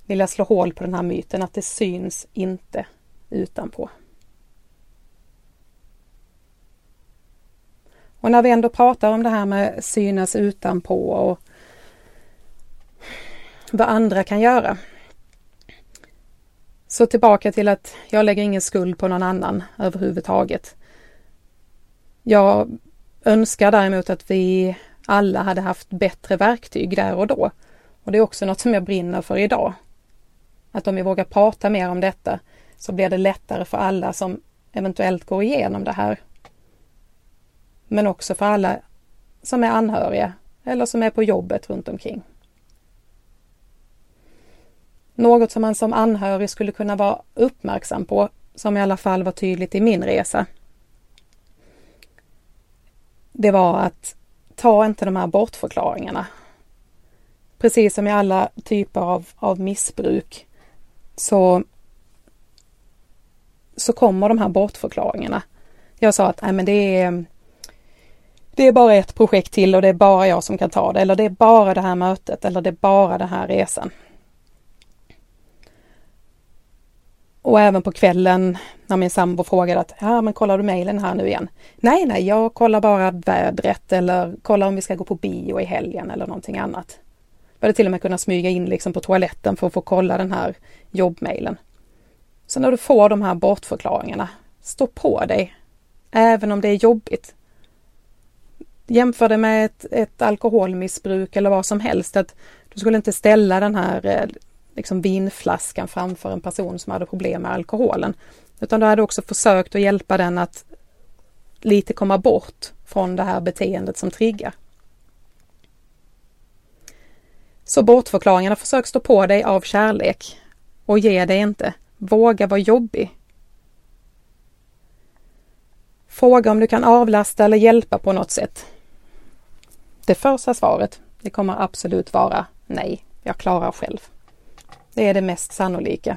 vilja slå hål på den här myten att det syns inte utanpå. Och när vi ändå pratar om det här med synas utanpå och vad andra kan göra. Så tillbaka till att jag lägger ingen skuld på någon annan överhuvudtaget. Jag önskar däremot att vi alla hade haft bättre verktyg där och då. Och det är också något som jag brinner för idag. Att om vi vågar prata mer om detta så blir det lättare för alla som eventuellt går igenom det här men också för alla som är anhöriga eller som är på jobbet runt omkring. Något som man som anhörig skulle kunna vara uppmärksam på, som i alla fall var tydligt i min resa. Det var att ta inte de här bortförklaringarna. Precis som i alla typer av, av missbruk så, så kommer de här bortförklaringarna. Jag sa att nej, men det är det är bara ett projekt till och det är bara jag som kan ta det eller det är bara det här mötet eller det är bara den här resan. Och även på kvällen när min sambo frågade att ja men kollar du mejlen här nu igen? Nej, nej, jag kollar bara vädret eller kollar om vi ska gå på bio i helgen eller någonting annat. Jag hade till och med kunnat smyga in liksom på toaletten för att få kolla den här jobbmejlen. Så när du får de här bortförklaringarna, stå på dig. Även om det är jobbigt. Jämför det med ett, ett alkoholmissbruk eller vad som helst. Att du skulle inte ställa den här eh, liksom vinflaskan framför en person som hade problem med alkoholen. Utan du hade också försökt att hjälpa den att lite komma bort från det här beteendet som triggar. Så bortförklaringarna försök stå på dig av kärlek och ge dig inte. Våga vara jobbig. Fråga om du kan avlasta eller hjälpa på något sätt. Det första svaret, det kommer absolut vara nej, jag klarar själv. Det är det mest sannolika.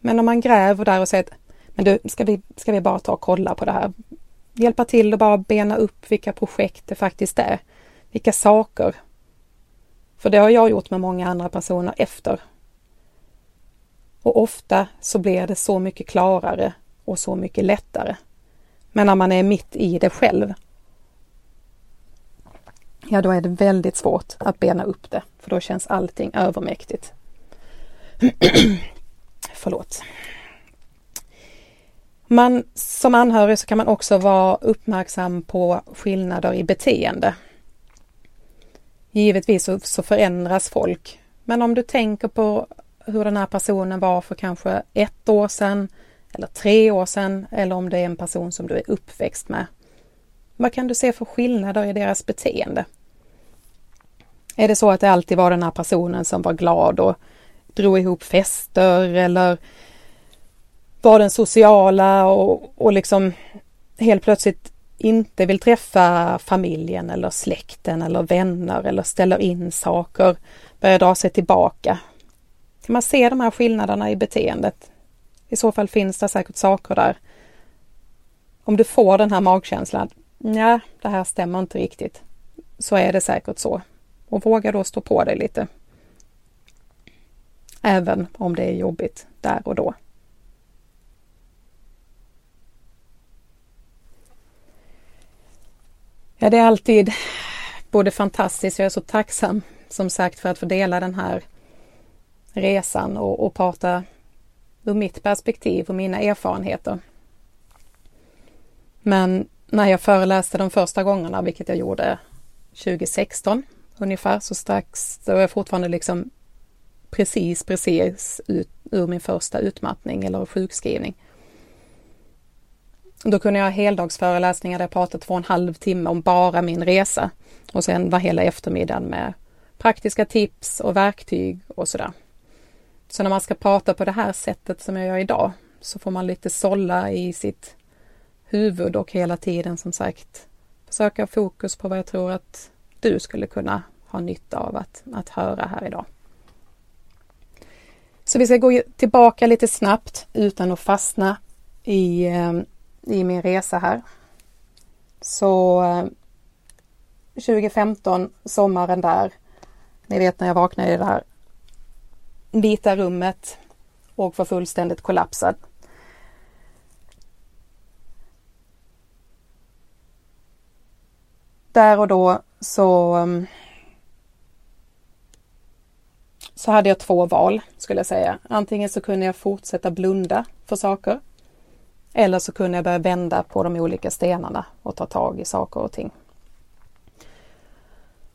Men om man gräver där och säger att men du, ska vi, ska vi bara ta och kolla på det här? Hjälpa till och bara bena upp vilka projekt det faktiskt är. Vilka saker. För det har jag gjort med många andra personer efter. Och ofta så blir det så mycket klarare och så mycket lättare. Men när man är mitt i det själv ja då är det väldigt svårt att bena upp det, för då känns allting övermäktigt. Förlåt. Man, som anhörig så kan man också vara uppmärksam på skillnader i beteende. Givetvis så, så förändras folk, men om du tänker på hur den här personen var för kanske ett år sedan eller tre år sedan eller om det är en person som du är uppväxt med. Vad kan du se för skillnader i deras beteende? Är det så att det alltid var den här personen som var glad och drog ihop fester eller var den sociala och, och liksom helt plötsligt inte vill träffa familjen eller släkten eller vänner eller ställer in saker, börjar dra sig tillbaka. Kan man se de här skillnaderna i beteendet? I så fall finns det säkert saker där. Om du får den här magkänslan, ja, det här stämmer inte riktigt, så är det säkert så. Och våga då stå på dig lite. Även om det är jobbigt där och då. Ja, det är alltid både fantastiskt, jag är så tacksam som sagt för att få dela den här resan och, och prata ur mitt perspektiv och mina erfarenheter. Men när jag föreläste de första gångerna, vilket jag gjorde 2016 ungefär, så strax, då var jag fortfarande liksom precis, precis ut, ur min första utmattning eller sjukskrivning. Då kunde jag ha heldagsföreläsningar där jag pratade två och en halv timme om bara min resa. Och sen var hela eftermiddagen med praktiska tips och verktyg och sådär. Så när man ska prata på det här sättet som jag gör idag så får man lite sålla i sitt huvud och hela tiden som sagt försöka fokus på vad jag tror att du skulle kunna ha nytta av att, att höra här idag. Så vi ska gå tillbaka lite snabbt utan att fastna i ehm, i min resa här. Så eh, 2015, sommaren där, ni vet när jag vaknade i det här vita rummet och var fullständigt kollapsad. Där och då så ehm, så hade jag två val skulle jag säga. Antingen så kunde jag fortsätta blunda för saker eller så kunde jag börja vända på de olika stenarna och ta tag i saker och ting.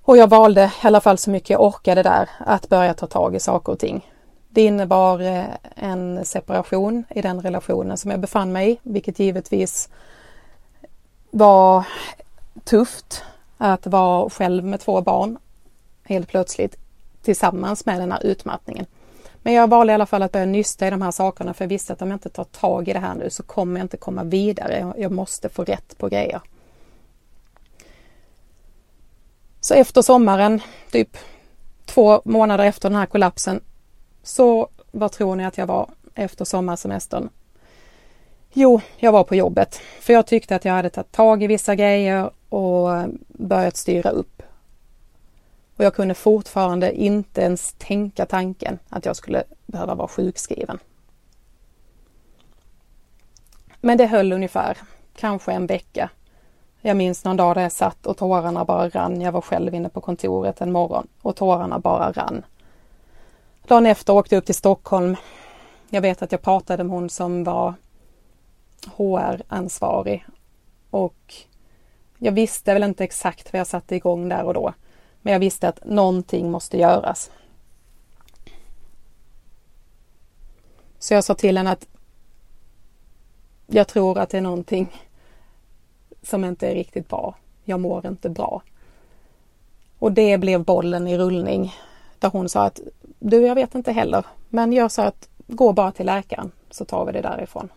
Och jag valde i alla fall så mycket jag orkade där att börja ta tag i saker och ting. Det innebar eh, en separation i den relationen som jag befann mig i, vilket givetvis var tufft att vara själv med två barn helt plötsligt tillsammans med den här utmattningen. Men jag valde i alla fall att börja nysta i de här sakerna för jag visste att om jag inte tar tag i det här nu så kommer jag inte komma vidare. Jag måste få rätt på grejer. Så efter sommaren, typ två månader efter den här kollapsen, så vad tror ni att jag var efter sommarsemestern? Jo, jag var på jobbet för jag tyckte att jag hade tagit tag i vissa grejer och börjat styra upp. Och jag kunde fortfarande inte ens tänka tanken att jag skulle behöva vara sjukskriven. Men det höll ungefär, kanske en vecka. Jag minns någon dag där jag satt och tårarna bara rann. Jag var själv inne på kontoret en morgon och tårarna bara rann. Dagen efter åkte jag upp till Stockholm. Jag vet att jag pratade med hon som var HR-ansvarig och jag visste väl inte exakt vad jag satte igång där och då. Men jag visste att någonting måste göras. Så jag sa till henne att jag tror att det är någonting som inte är riktigt bra. Jag mår inte bra. Och det blev bollen i rullning där hon sa att du, jag vet inte heller, men jag sa att gå bara till läkaren så tar vi det därifrån.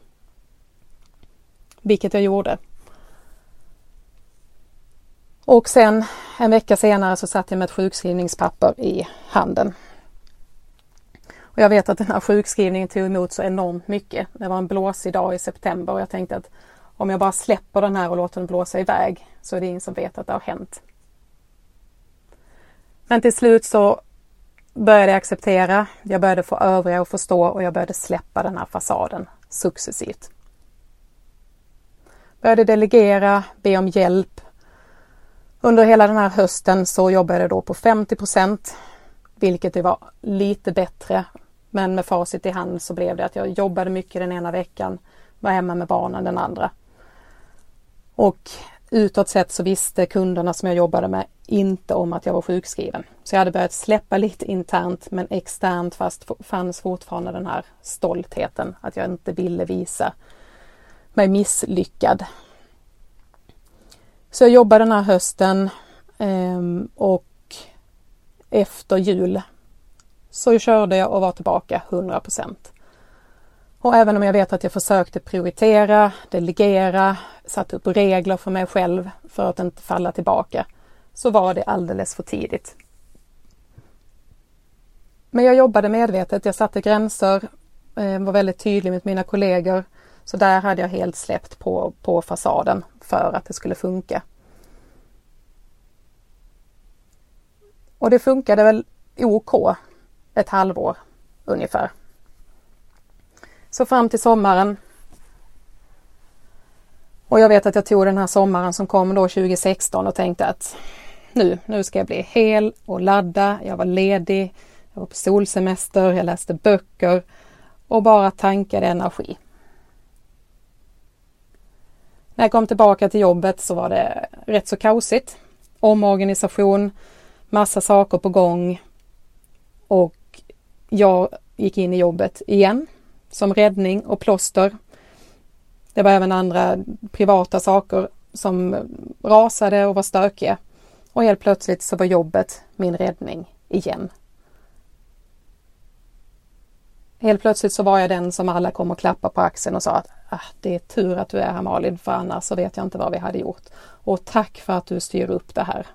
Vilket jag gjorde. Och sen en vecka senare så satt jag med ett sjukskrivningspapper i handen. Och jag vet att den här sjukskrivningen tog emot så enormt mycket. Det var en blåsig dag i september och jag tänkte att om jag bara släpper den här och låter den blåsa iväg så är det ingen som vet att det har hänt. Men till slut så började jag acceptera, jag började få övriga att förstå och jag började släppa den här fasaden successivt. Började delegera, be om hjälp, under hela den här hösten så jobbade jag då på 50% vilket var lite bättre. Men med facit i hand så blev det att jag jobbade mycket den ena veckan, var hemma med barnen den andra. Och utåt sett så visste kunderna som jag jobbade med inte om att jag var sjukskriven. Så jag hade börjat släppa lite internt men externt fast fanns fortfarande den här stoltheten att jag inte ville visa mig misslyckad. Så jag jobbade den här hösten ehm, och efter jul så körde jag och var tillbaka 100 Och även om jag vet att jag försökte prioritera, delegera, satte upp regler för mig själv för att inte falla tillbaka, så var det alldeles för tidigt. Men jag jobbade medvetet, jag satte gränser, eh, var väldigt tydlig mot mina kollegor. Så där hade jag helt släppt på, på fasaden för att det skulle funka. Och det funkade väl OK ett halvår ungefär. Så fram till sommaren. Och jag vet att jag tog den här sommaren som kom då 2016 och tänkte att nu, nu ska jag bli hel och ladda. Jag var ledig, jag var på solsemester, jag läste böcker och bara tankade energi. När jag kom tillbaka till jobbet så var det rätt så kaosigt. Omorganisation, massa saker på gång och jag gick in i jobbet igen som räddning och plåster. Det var även andra privata saker som rasade och var stökiga. Och helt plötsligt så var jobbet min räddning igen. Helt plötsligt så var jag den som alla kom och klappade på axeln och sa att ah, det är tur att du är här Malin för annars så vet jag inte vad vi hade gjort. Och tack för att du styr upp det här.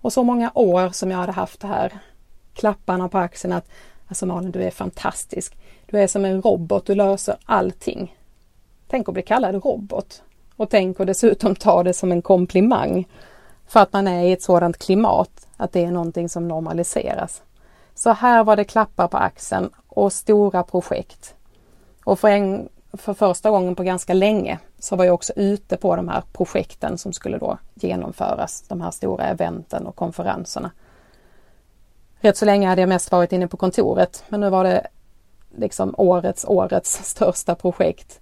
Och så många år som jag hade haft det här klapparna på axeln att alltså Malin du är fantastisk. Du är som en robot, du löser allting. Tänk att bli kallad robot. Och tänk att dessutom ta det som en komplimang. För att man är i ett sådant klimat att det är någonting som normaliseras. Så här var det klappar på axeln och stora projekt. Och för, en, för första gången på ganska länge så var jag också ute på de här projekten som skulle då genomföras, de här stora eventen och konferenserna. Rätt så länge hade jag mest varit inne på kontoret men nu var det liksom årets, årets största projekt.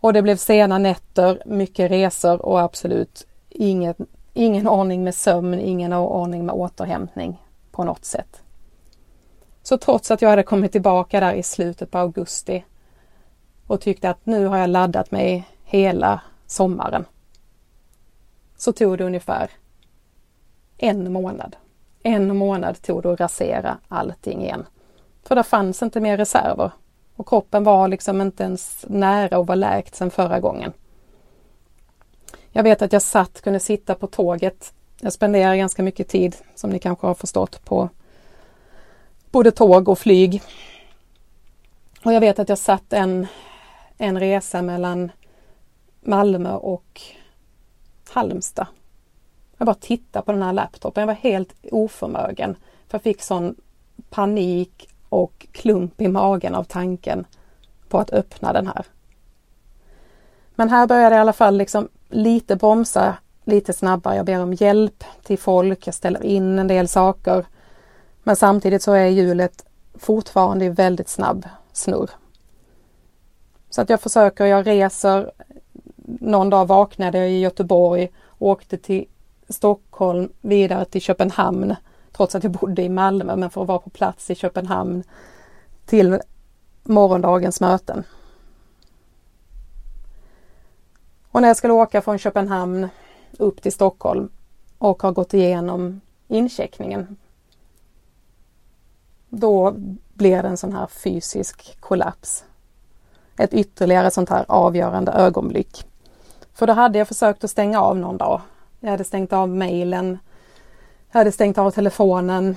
Och det blev sena nätter, mycket resor och absolut ingen, ingen ordning med sömn, ingen ordning med återhämtning på något sätt. Så trots att jag hade kommit tillbaka där i slutet på augusti och tyckte att nu har jag laddat mig hela sommaren. Så tog det ungefär en månad. En månad tog det att rasera allting igen. För det fanns inte mer reserver och kroppen var liksom inte ens nära att vara läkt sedan förra gången. Jag vet att jag satt, kunde sitta på tåget. Jag spenderar ganska mycket tid, som ni kanske har förstått, på både tåg och flyg. Och jag vet att jag satt en, en resa mellan Malmö och Halmstad. Jag bara tittade på den här laptopen. Jag var helt oförmögen. För jag fick sån panik och klump i magen av tanken på att öppna den här. Men här började jag i alla fall liksom lite bromsa lite snabbare. Jag ber om hjälp till folk. Jag ställer in en del saker. Men samtidigt så är hjulet fortfarande i väldigt snabb snurr. Så att jag försöker, jag reser. Någon dag vaknade jag i Göteborg, åkte till Stockholm, vidare till Köpenhamn, trots att jag bodde i Malmö, men för att vara på plats i Köpenhamn till morgondagens möten. Och när jag skulle åka från Köpenhamn upp till Stockholm och har gått igenom incheckningen då blir det en sån här fysisk kollaps. Ett ytterligare sånt här avgörande ögonblick. För då hade jag försökt att stänga av någon dag. Jag hade stängt av mejlen. Jag hade stängt av telefonen.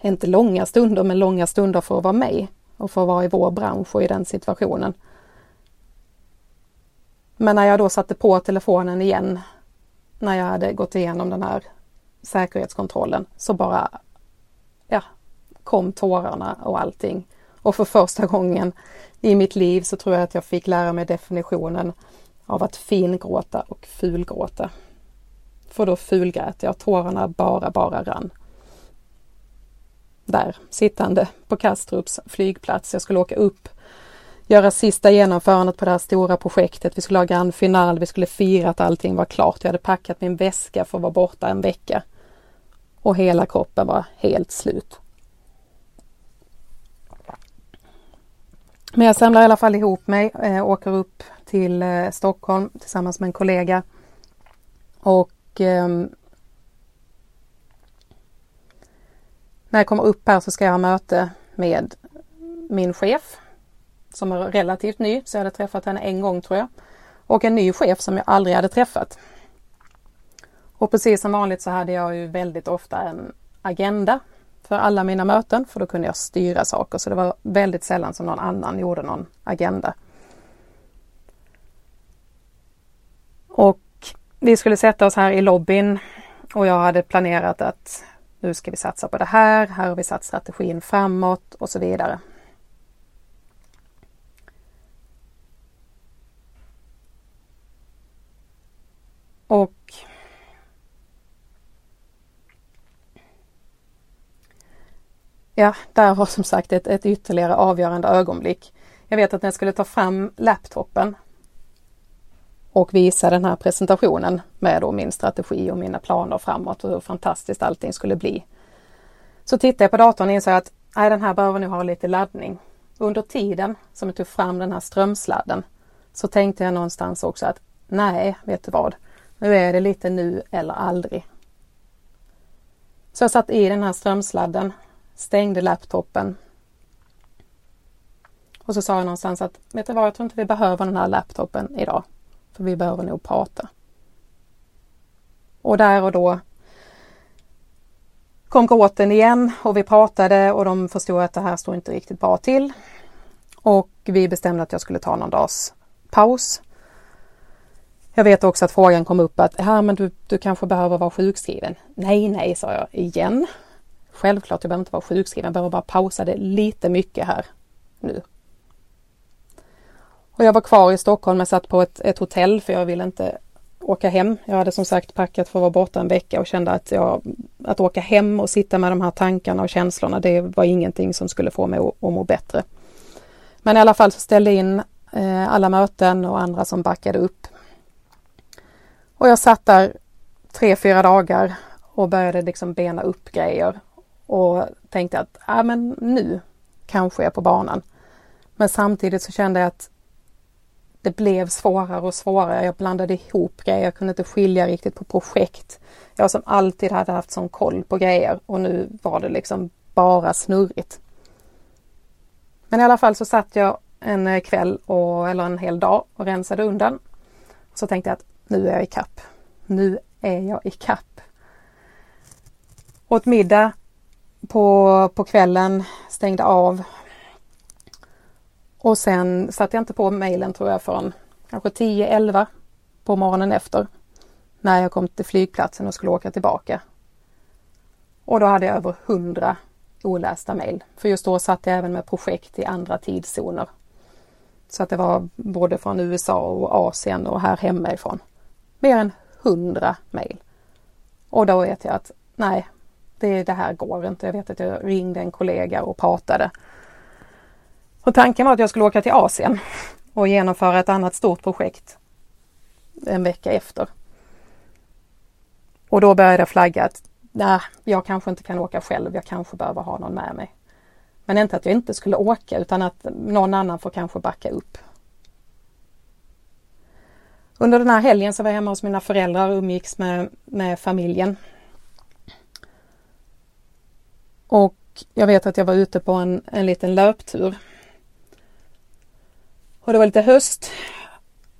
Inte långa stunder, men långa stunder för att vara mig och för att vara i vår bransch och i den situationen. Men när jag då satte på telefonen igen, när jag hade gått igenom den här säkerhetskontrollen, så bara ja, kom tårarna och allting. Och för första gången i mitt liv så tror jag att jag fick lära mig definitionen av att fingråta och fulgråta. För då fulgrät jag, tårarna bara, bara rann. Där, sittande på Kastrups flygplats. Jag skulle åka upp. göra sista genomförandet på det här stora projektet. Vi skulle ha grand final, vi skulle fira att allting var klart. Jag hade packat min väska för att vara borta en vecka. Och hela kroppen var helt slut. Men jag samlar i alla fall ihop mig, eh, åker upp till eh, Stockholm tillsammans med en kollega. Och eh, när jag kommer upp här så ska jag ha möte med min chef som är relativt ny, så jag hade träffat henne en gång tror jag. Och en ny chef som jag aldrig hade träffat. Och precis som vanligt så hade jag ju väldigt ofta en agenda för alla mina möten för då kunde jag styra saker så det var väldigt sällan som någon annan gjorde någon agenda. Och vi skulle sätta oss här i lobbyn och jag hade planerat att nu ska vi satsa på det här, här har vi satt strategin framåt och så vidare. Och ja, där var som sagt ett, ett ytterligare avgörande ögonblick. Jag vet att när jag skulle ta fram laptopen och visa den här presentationen med då min strategi och mina planer framåt och hur fantastiskt allting skulle bli. Så tittade jag på datorn och insåg att nej, den här behöver nu ha lite laddning. Under tiden som jag tog fram den här strömsladden så tänkte jag någonstans också att nej, vet du vad? Nu är det lite nu eller aldrig. Så jag satt i den här strömsladden, stängde laptopen och så sa jag någonstans att vet du vad, jag tror inte vi behöver den här laptopen idag. För vi behöver nog prata. Och där och då kom gråten igen och vi pratade och de förstod att det här står inte riktigt bra till. Och vi bestämde att jag skulle ta någon dags paus. Jag vet också att frågan kom upp att här men du, du kanske behöver vara sjukskriven. Nej, nej, sa jag igen. Självklart, jag behöver inte vara sjukskriven, jag behöver bara pausa det lite mycket här nu. Och jag var kvar i Stockholm, jag satt på ett, ett hotell för jag ville inte åka hem. Jag hade som sagt packat för att vara borta en vecka och kände att, jag, att åka hem och sitta med de här tankarna och känslorna, det var ingenting som skulle få mig att, att må bättre. Men i alla fall så ställde jag in eh, alla möten och andra som backade upp. Och jag satt där tre, fyra dagar och började liksom bena upp grejer och tänkte att ja, men nu kanske jag är på banan. Men samtidigt så kände jag att det blev svårare och svårare. Jag blandade ihop grejer, jag kunde inte skilja riktigt på projekt. Jag som alltid hade haft sån koll på grejer och nu var det liksom bara snurrigt. Men i alla fall så satt jag en eh, kväll och, eller en hel dag och rensade undan. Så tänkte jag att nu är jag i kapp. Nu är jag i kapp. Åt middag på, på kvällen, stängde av, och sen satte jag inte på mejlen tror jag förrän kanske 10-11 på morgonen efter. När jag kom till flygplatsen och skulle åka tillbaka. Och då hade jag över 100 olästa mejl. För just då satt jag även med projekt i andra tidszoner. Så att det var både från USA och Asien och här hemifrån. Mer än 100 mejl. Och då vet jag att nej, det, det här går inte. Jag vet att jag ringde en kollega och pratade och tanken var att jag skulle åka till Asien och genomföra ett annat stort projekt en vecka efter. Och då började jag flagga att nej, jag kanske inte kan åka själv, jag kanske behöver ha någon med mig. Men inte att jag inte skulle åka utan att någon annan får kanske backa upp. Under den här helgen så var jag hemma hos mina föräldrar och umgicks med, med familjen. Och jag vet att jag var ute på en, en liten löptur och det var lite höst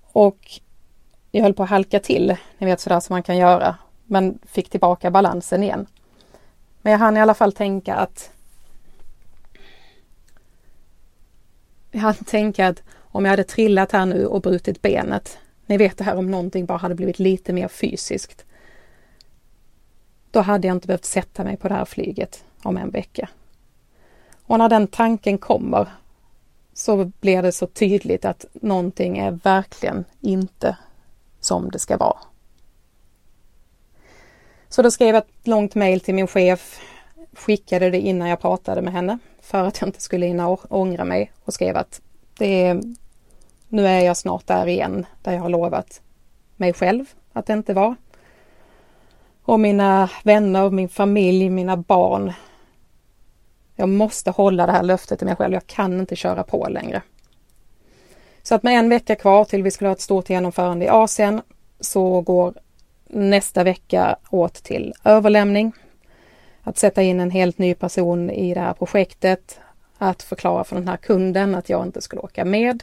och jag höll på att halka till, ni vet sådär som man kan göra, men fick tillbaka balansen igen. Men jag hann i alla fall tänka att jag hann tänka att om jag hade trillat här nu och brutit benet, ni vet det här om någonting bara hade blivit lite mer fysiskt. Då hade jag inte behövt sätta mig på det här flyget om en vecka. Och när den tanken kommer så blir det så tydligt att någonting är verkligen inte som det ska vara. Så då skrev jag ett långt mejl till min chef, skickade det innan jag pratade med henne för att jag inte skulle hinna ångra mig och skrev att Det är, nu är jag snart där igen, där jag har lovat mig själv att det inte var. Och mina vänner, min familj, mina barn. Jag måste hålla det här löftet till mig själv. Jag kan inte köra på längre. Så att med en vecka kvar till vi skulle ha ett stort genomförande i Asien så går nästa vecka åt till överlämning. Att sätta in en helt ny person i det här projektet. Att förklara för den här kunden att jag inte skulle åka med.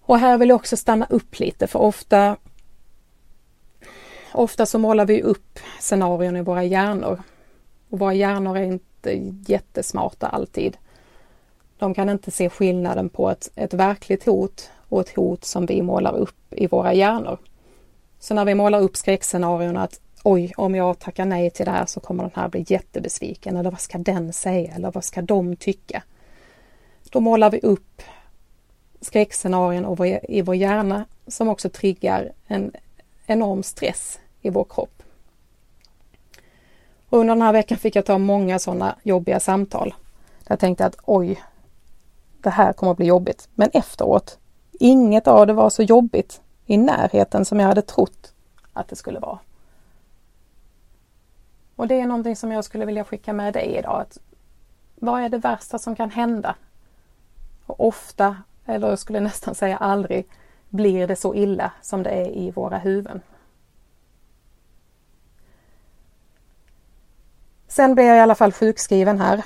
Och här vill jag också stanna upp lite för ofta Ofta så målar vi upp scenarion i våra hjärnor. Och våra hjärnor är inte jättesmarta alltid. De kan inte se skillnaden på ett, ett verkligt hot och ett hot som vi målar upp i våra hjärnor. Så när vi målar upp skräckscenarion att oj, om jag tackar nej till det här så kommer den här bli jättebesviken eller vad ska den säga eller vad ska de tycka? Då målar vi upp skräckscenarion i vår hjärna som också triggar en enorm stress i vår kropp. Och under den här veckan fick jag ta många sådana jobbiga samtal. Där jag tänkte att oj, det här kommer att bli jobbigt. Men efteråt, inget av det var så jobbigt i närheten som jag hade trott att det skulle vara. Och det är någonting som jag skulle vilja skicka med dig idag. Att vad är det värsta som kan hända? Och ofta, eller jag skulle nästan säga aldrig, blir det så illa som det är i våra huvuden. Sen blev jag i alla fall sjukskriven här.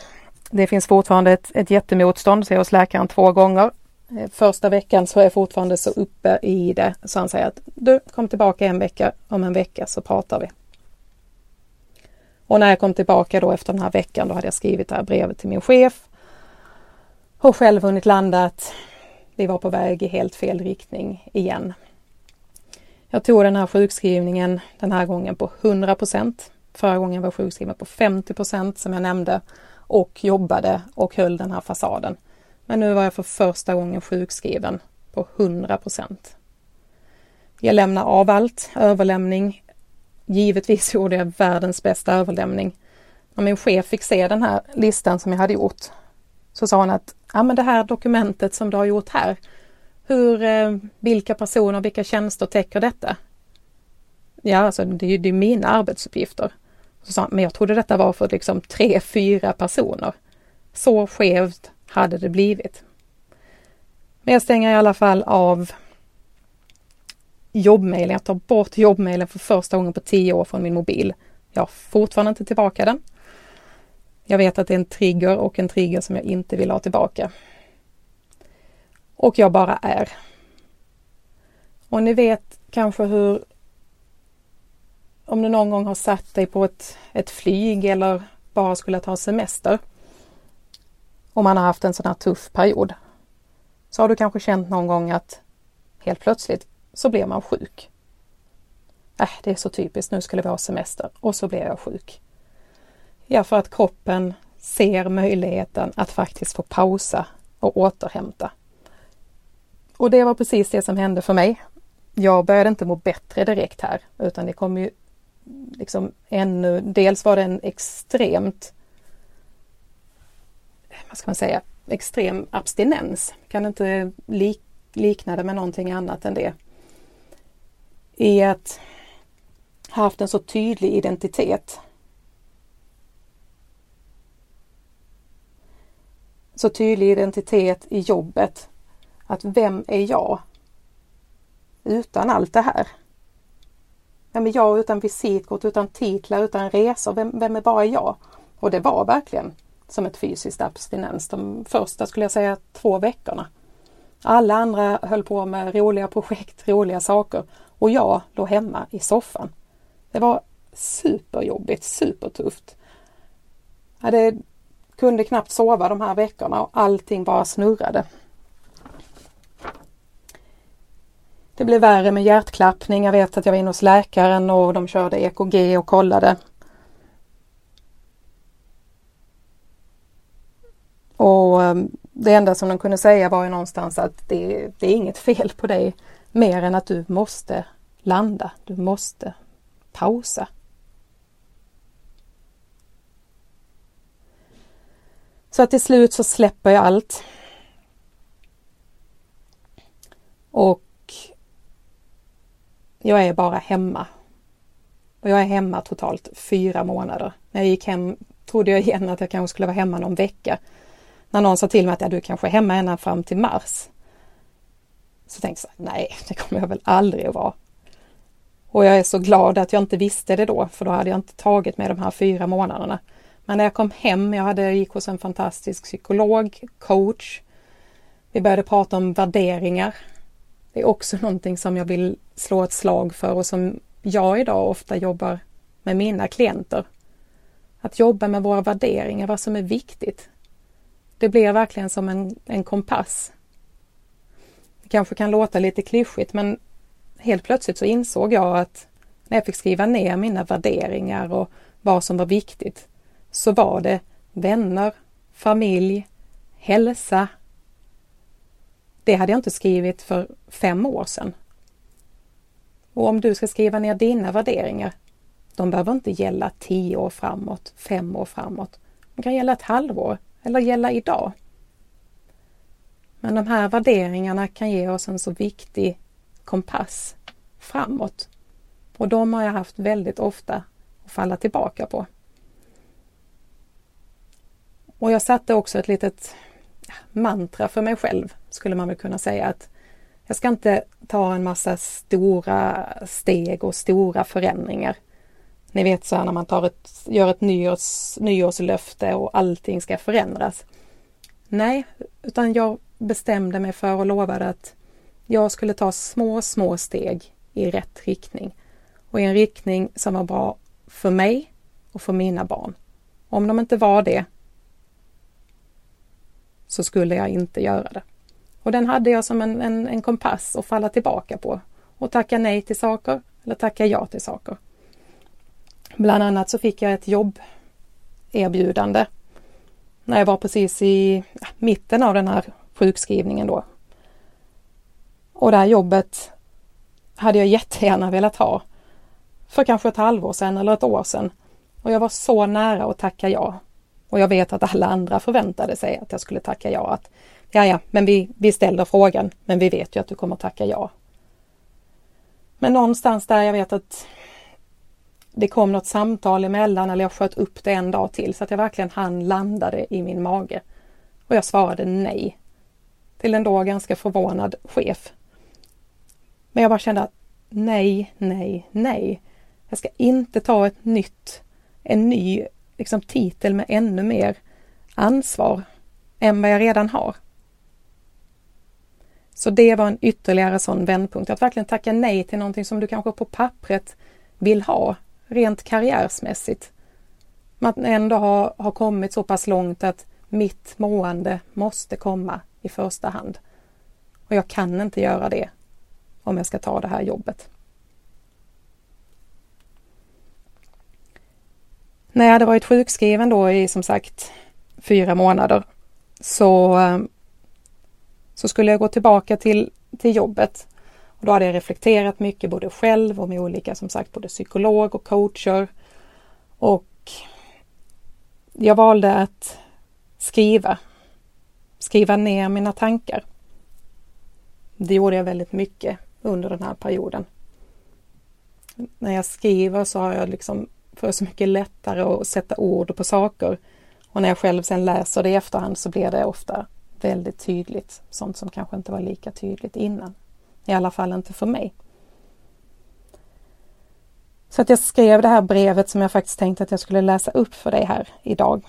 Det finns fortfarande ett, ett jättemotstånd, så jag är hos läkaren två gånger. Eh, första veckan så är jag fortfarande så uppe i det så han säger att du kom tillbaka en vecka, om en vecka så pratar vi. Och när jag kom tillbaka då efter den här veckan då hade jag skrivit det här brevet till min chef och själv hunnit landa att vi var på väg i helt fel riktning igen. Jag tog den här sjukskrivningen den här gången på 100 procent. Förra gången var jag sjukskriven på 50 procent som jag nämnde och jobbade och höll den här fasaden. Men nu var jag för första gången sjukskriven på 100 procent. Jag lämnar av allt, överlämning. Givetvis gjorde jag världens bästa överlämning. När min chef fick se den här listan som jag hade gjort så sa han att ja, men det här dokumentet som du har gjort här, hur, eh, vilka personer, vilka tjänster täcker detta? Ja, alltså det är ju mina arbetsuppgifter. Så sa han, men jag trodde detta var för liksom tre, fyra personer. Så skevt hade det blivit. Men jag stänger i alla fall av jobbmailen. Jag tar bort jobbmailen för första gången på tio år från min mobil. Jag har fortfarande inte tillbaka den. Jag vet att det är en trigger och en trigger som jag inte vill ha tillbaka. Och jag bara är. Och ni vet kanske hur om du någon gång har satt dig på ett, ett flyg eller bara skulle ta semester och man har haft en sån här tuff period så har du kanske känt någon gång att helt plötsligt så blir man sjuk. Äh, det är så typiskt, nu skulle vi ha semester och så blir jag sjuk. Ja, för att kroppen ser möjligheten att faktiskt få pausa och återhämta. Och det var precis det som hände för mig. Jag började inte må bättre direkt här utan det kom ju liksom ännu, dels var det en extremt, vad ska man säga, extrem abstinens. Kan inte lik, likna det med någonting annat än det. I att ha haft en så tydlig identitet. Så tydlig identitet i jobbet. Att vem är jag? Utan allt det här. Vem är jag utan visitkort, utan titlar, utan resor? Vem, vem är bara jag? Och det var verkligen som ett fysiskt abstinens de första, skulle jag säga, två veckorna. Alla andra höll på med roliga projekt, roliga saker och jag låg hemma i soffan. Det var superjobbigt, supertufft. Jag hade, kunde knappt sova de här veckorna och allting bara snurrade. Det blev värre med hjärtklappning. Jag vet att jag var inne hos läkaren och de körde EKG och kollade. Och ehm, det enda som de kunde säga var ju någonstans att det, det är inget fel på dig mer än att du måste landa. Du måste pausa. Så att till slut så släpper jag allt. Och jag är bara hemma. Och jag är hemma totalt fyra månader. När jag gick hem trodde jag igen att jag kanske skulle vara hemma någon vecka. När någon sa till mig att ja, du kanske är hemma ända fram till mars. Så tänkte jag, nej, det kommer jag väl aldrig att vara. Och jag är så glad att jag inte visste det då, för då hade jag inte tagit med de här fyra månaderna. Men när jag kom hem, jag hade, gick hos en fantastisk psykolog, coach. Vi började prata om värderingar. Är också någonting som jag vill slå ett slag för och som jag idag ofta jobbar med mina klienter. Att jobba med våra värderingar, vad som är viktigt. Det blir verkligen som en, en kompass. Det kanske kan låta lite klyschigt men helt plötsligt så insåg jag att när jag fick skriva ner mina värderingar och vad som var viktigt så var det vänner, familj, hälsa. Det hade jag inte skrivit för fem år sedan. Och om du ska skriva ner dina värderingar, de behöver inte gälla tio år framåt, fem år framåt. De kan gälla ett halvår eller gälla idag. Men de här värderingarna kan ge oss en så viktig kompass framåt. Och de har jag haft väldigt ofta att falla tillbaka på. Och jag satte också ett litet mantra för mig själv, skulle man väl kunna säga att jag ska inte ta en massa stora steg och stora förändringar. Ni vet så här när man tar ett, gör ett nyårs, nyårslöfte och allting ska förändras. Nej, utan jag bestämde mig för och lovade att jag skulle ta små, små steg i rätt riktning och i en riktning som var bra för mig och för mina barn. Om de inte var det så skulle jag inte göra det. Och den hade jag som en, en, en kompass att falla tillbaka på och tacka nej till saker eller tacka ja till saker. Bland annat så fick jag ett jobberbjudande när jag var precis i mitten av den här sjukskrivningen då. Och det här jobbet hade jag jättegärna velat ha för kanske ett halvår sedan eller ett år sedan. Och jag var så nära att tacka ja. Och jag vet att alla andra förväntade sig att jag skulle tacka ja. Att, ja, ja, men vi, vi ställer frågan, men vi vet ju att du kommer tacka ja. Men någonstans där jag vet att det kom något samtal emellan eller jag sköt upp det en dag till så att jag verkligen hann landa det i min mage. Och jag svarade nej. Till en då ganska förvånad chef. Men jag bara kände att nej, nej, nej. Jag ska inte ta ett nytt, en ny liksom, titel med ännu mer ansvar än vad jag redan har. Så det var en ytterligare sån vändpunkt, att verkligen tacka nej till någonting som du kanske på pappret vill ha, rent karriärsmässigt. Man ändå har, har kommit så pass långt att mitt mående måste komma i första hand. Och jag kan inte göra det om jag ska ta det här jobbet. När jag hade varit sjukskriven då i som sagt fyra månader så, ehm, så skulle jag gå tillbaka till, till jobbet. Och då hade jag reflekterat mycket både själv och med olika som sagt både psykolog och coacher. Och jag valde att skriva. Skriva ner mina tankar. Det gjorde jag väldigt mycket under den här perioden. När jag skriver så har jag liksom för så mycket lättare att sätta ord på saker. Och när jag själv sen läser det i efterhand så blir det ofta väldigt tydligt. Sånt som kanske inte var lika tydligt innan. I alla fall inte för mig. Så att jag skrev det här brevet som jag faktiskt tänkte att jag skulle läsa upp för dig här idag.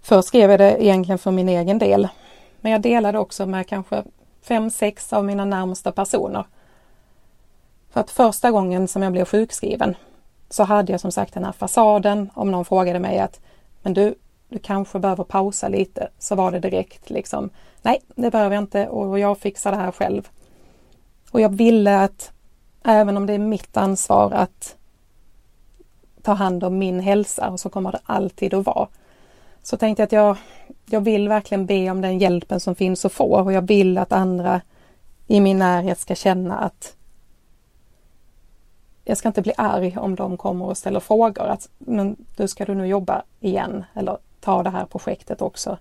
Först skrev jag det egentligen för min egen del. Men jag delade också med kanske fem, sex av mina närmsta personer. För att första gången som jag blev sjukskriven så hade jag som sagt den här fasaden om någon frågade mig att men du, du kanske behöver pausa lite så var det direkt liksom nej, det behöver jag inte och jag fixar det här själv. Och jag ville att även om det är mitt ansvar att ta hand om min hälsa och så kommer det alltid att vara. Så tänkte jag att jag, jag vill verkligen be om den hjälpen som finns att få och jag vill att andra i min närhet ska känna att jag ska inte bli arg om de kommer och ställer frågor att men nu ska du nu jobba igen eller ta det här projektet också.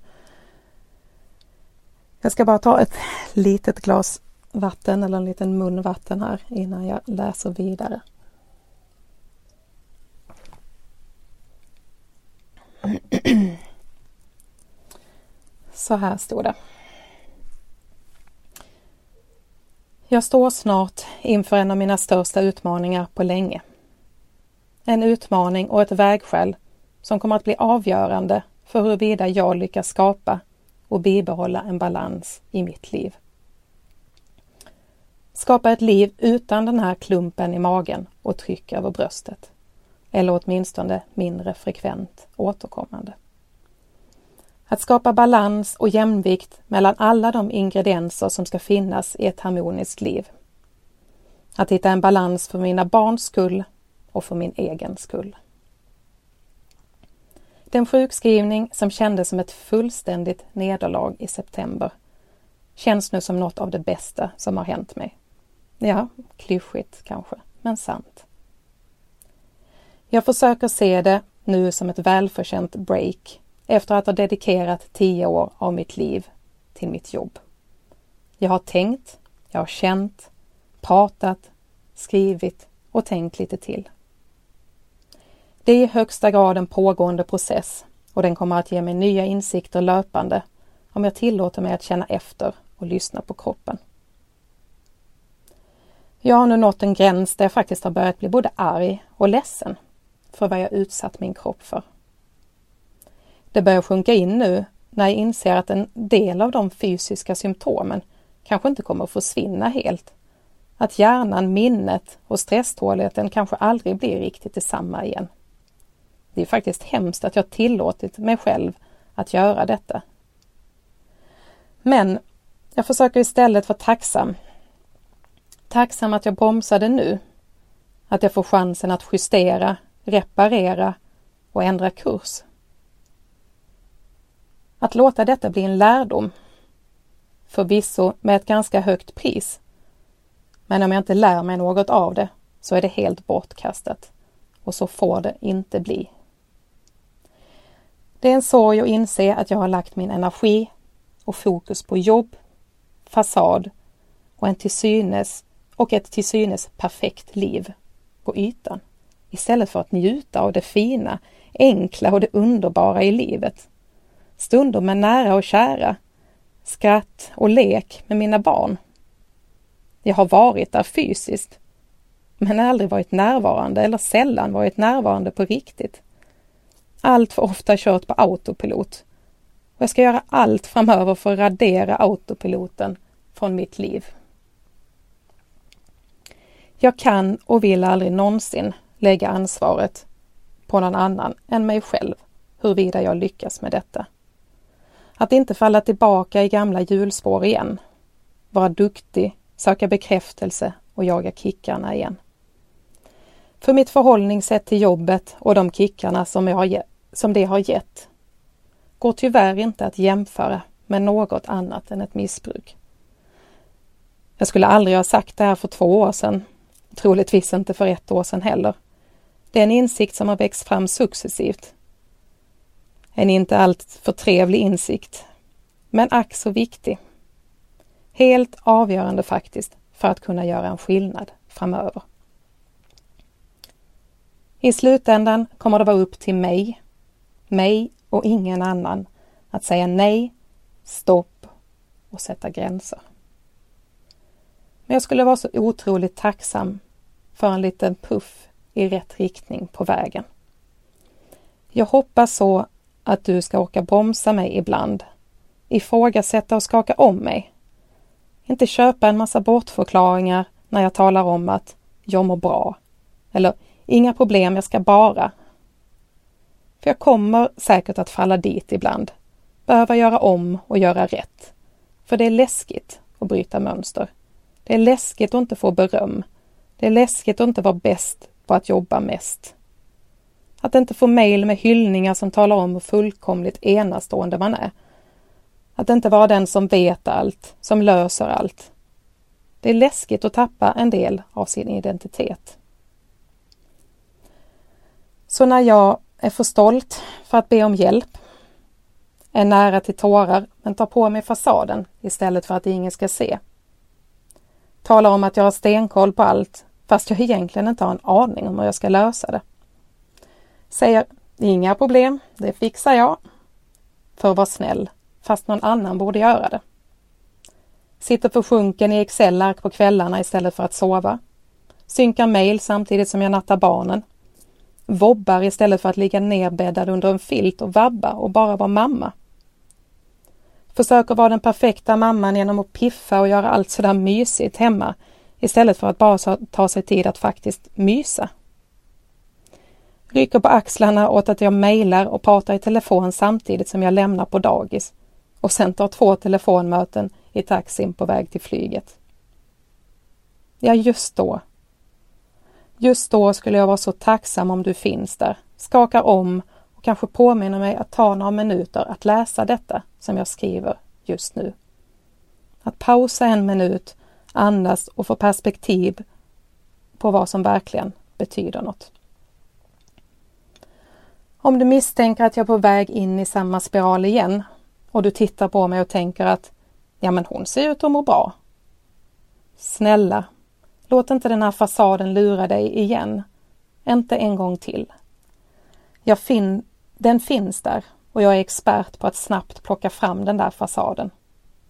Jag ska bara ta ett litet glas vatten eller en liten mun vatten här innan jag läser vidare. Så här står det. Jag står snart inför en av mina största utmaningar på länge. En utmaning och ett vägskäl som kommer att bli avgörande för huruvida jag lyckas skapa och bibehålla en balans i mitt liv. Skapa ett liv utan den här klumpen i magen och tryck över bröstet. Eller åtminstone mindre frekvent återkommande. Att skapa balans och jämvikt mellan alla de ingredienser som ska finnas i ett harmoniskt liv. Att hitta en balans för mina barns skull och för min egen skull. Den sjukskrivning som kändes som ett fullständigt nederlag i september känns nu som något av det bästa som har hänt mig. Ja, klyschigt kanske, men sant. Jag försöker se det nu som ett välförtjänt break efter att ha dedikerat tio år av mitt liv till mitt jobb. Jag har tänkt, jag har känt, pratat, skrivit och tänkt lite till. Det är i högsta grad en pågående process och den kommer att ge mig nya insikter löpande om jag tillåter mig att känna efter och lyssna på kroppen. Jag har nu nått en gräns där jag faktiskt har börjat bli både arg och ledsen för vad jag utsatt min kropp för. Det börjar sjunka in nu när jag inser att en del av de fysiska symptomen kanske inte kommer att försvinna helt. Att hjärnan, minnet och stresståligheten kanske aldrig blir riktigt detsamma igen. Det är faktiskt hemskt att jag tillåtit mig själv att göra detta. Men jag försöker istället vara tacksam. Tacksam att jag bromsade nu. Att jag får chansen att justera, reparera och ändra kurs. Att låta detta bli en lärdom. Förvisso med ett ganska högt pris. Men om jag inte lär mig något av det så är det helt bortkastat. Och så får det inte bli. Det är en sorg att inse att jag har lagt min energi och fokus på jobb, fasad och en till synes och ett till synes perfekt liv på ytan istället för att njuta av det fina, enkla och det underbara i livet. Stunder med nära och kära, skratt och lek med mina barn. Jag har varit där fysiskt, men aldrig varit närvarande eller sällan varit närvarande på riktigt allt för ofta kört på autopilot. Och jag ska göra allt framöver för att radera autopiloten från mitt liv. Jag kan och vill aldrig någonsin lägga ansvaret på någon annan än mig själv huruvida jag lyckas med detta. Att inte falla tillbaka i gamla hjulspår igen. Vara duktig, söka bekräftelse och jaga kickarna igen. För mitt förhållningssätt till jobbet och de kickarna som jag som det har gett går tyvärr inte att jämföra med något annat än ett missbruk. Jag skulle aldrig ha sagt det här för två år sedan, troligtvis inte för ett år sedan heller. Det är en insikt som har växt fram successivt. En inte alltför trevlig insikt, men ack så viktig. Helt avgörande faktiskt för att kunna göra en skillnad framöver. I slutändan kommer det vara upp till mig mig och ingen annan att säga nej, stopp och sätta gränser. Men jag skulle vara så otroligt tacksam för en liten puff i rätt riktning på vägen. Jag hoppas så att du ska orka bromsa mig ibland, ifrågasätta och skaka om mig. Inte köpa en massa bortförklaringar när jag talar om att jag mår bra. Eller inga problem, jag ska bara för jag kommer säkert att falla dit ibland. Behöva göra om och göra rätt. För det är läskigt att bryta mönster. Det är läskigt att inte få beröm. Det är läskigt att inte vara bäst på att jobba mest. Att inte få mejl med hyllningar som talar om hur fullkomligt enastående man är. Att inte vara den som vet allt, som löser allt. Det är läskigt att tappa en del av sin identitet. Så när jag är för stolt för att be om hjälp är nära till tårar men tar på mig fasaden istället för att ingen ska se. Talar om att jag har stenkoll på allt fast jag egentligen inte har en aning om hur jag ska lösa det. Säger inga problem, det fixar jag. För att vara snäll, fast någon annan borde göra det. Sitter försjunken i Excel-ark på kvällarna istället för att sova. Synkar mail samtidigt som jag nattar barnen. Vobbar istället för att ligga nerbäddad under en filt och vabba och bara vara mamma. Försöker vara den perfekta mamman genom att piffa och göra allt sådär mysigt hemma istället för att bara ta sig tid att faktiskt mysa. Rycker på axlarna åt att jag mejlar och pratar i telefon samtidigt som jag lämnar på dagis och sen tar två telefonmöten i taxin på väg till flyget. Ja, just då. Just då skulle jag vara så tacksam om du finns där, skakar om och kanske påminner mig att ta några minuter att läsa detta som jag skriver just nu. Att pausa en minut, andas och få perspektiv på vad som verkligen betyder något. Om du misstänker att jag är på väg in i samma spiral igen och du tittar på mig och tänker att ja men hon ser ut att må bra. Snälla, låt inte den här fasaden lura dig igen. Inte en gång till. Jag fin den finns där och jag är expert på att snabbt plocka fram den där fasaden.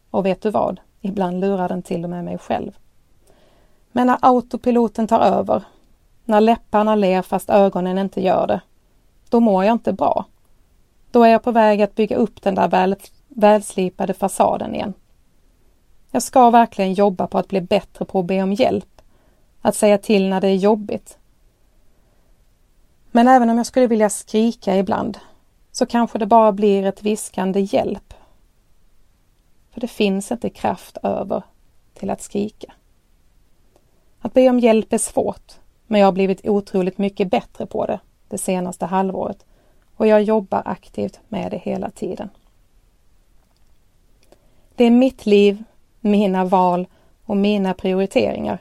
Och vet du vad? Ibland lurar den till och med mig själv. Men när autopiloten tar över, när läpparna ler fast ögonen inte gör det, då mår jag inte bra. Då är jag på väg att bygga upp den där väl, välslipade fasaden igen. Jag ska verkligen jobba på att bli bättre på att be om hjälp, att säga till när det är jobbigt. Men även om jag skulle vilja skrika ibland så kanske det bara blir ett viskande hjälp. För det finns inte kraft över till att skrika. Att be om hjälp är svårt, men jag har blivit otroligt mycket bättre på det det senaste halvåret och jag jobbar aktivt med det hela tiden. Det är mitt liv, mina val och mina prioriteringar.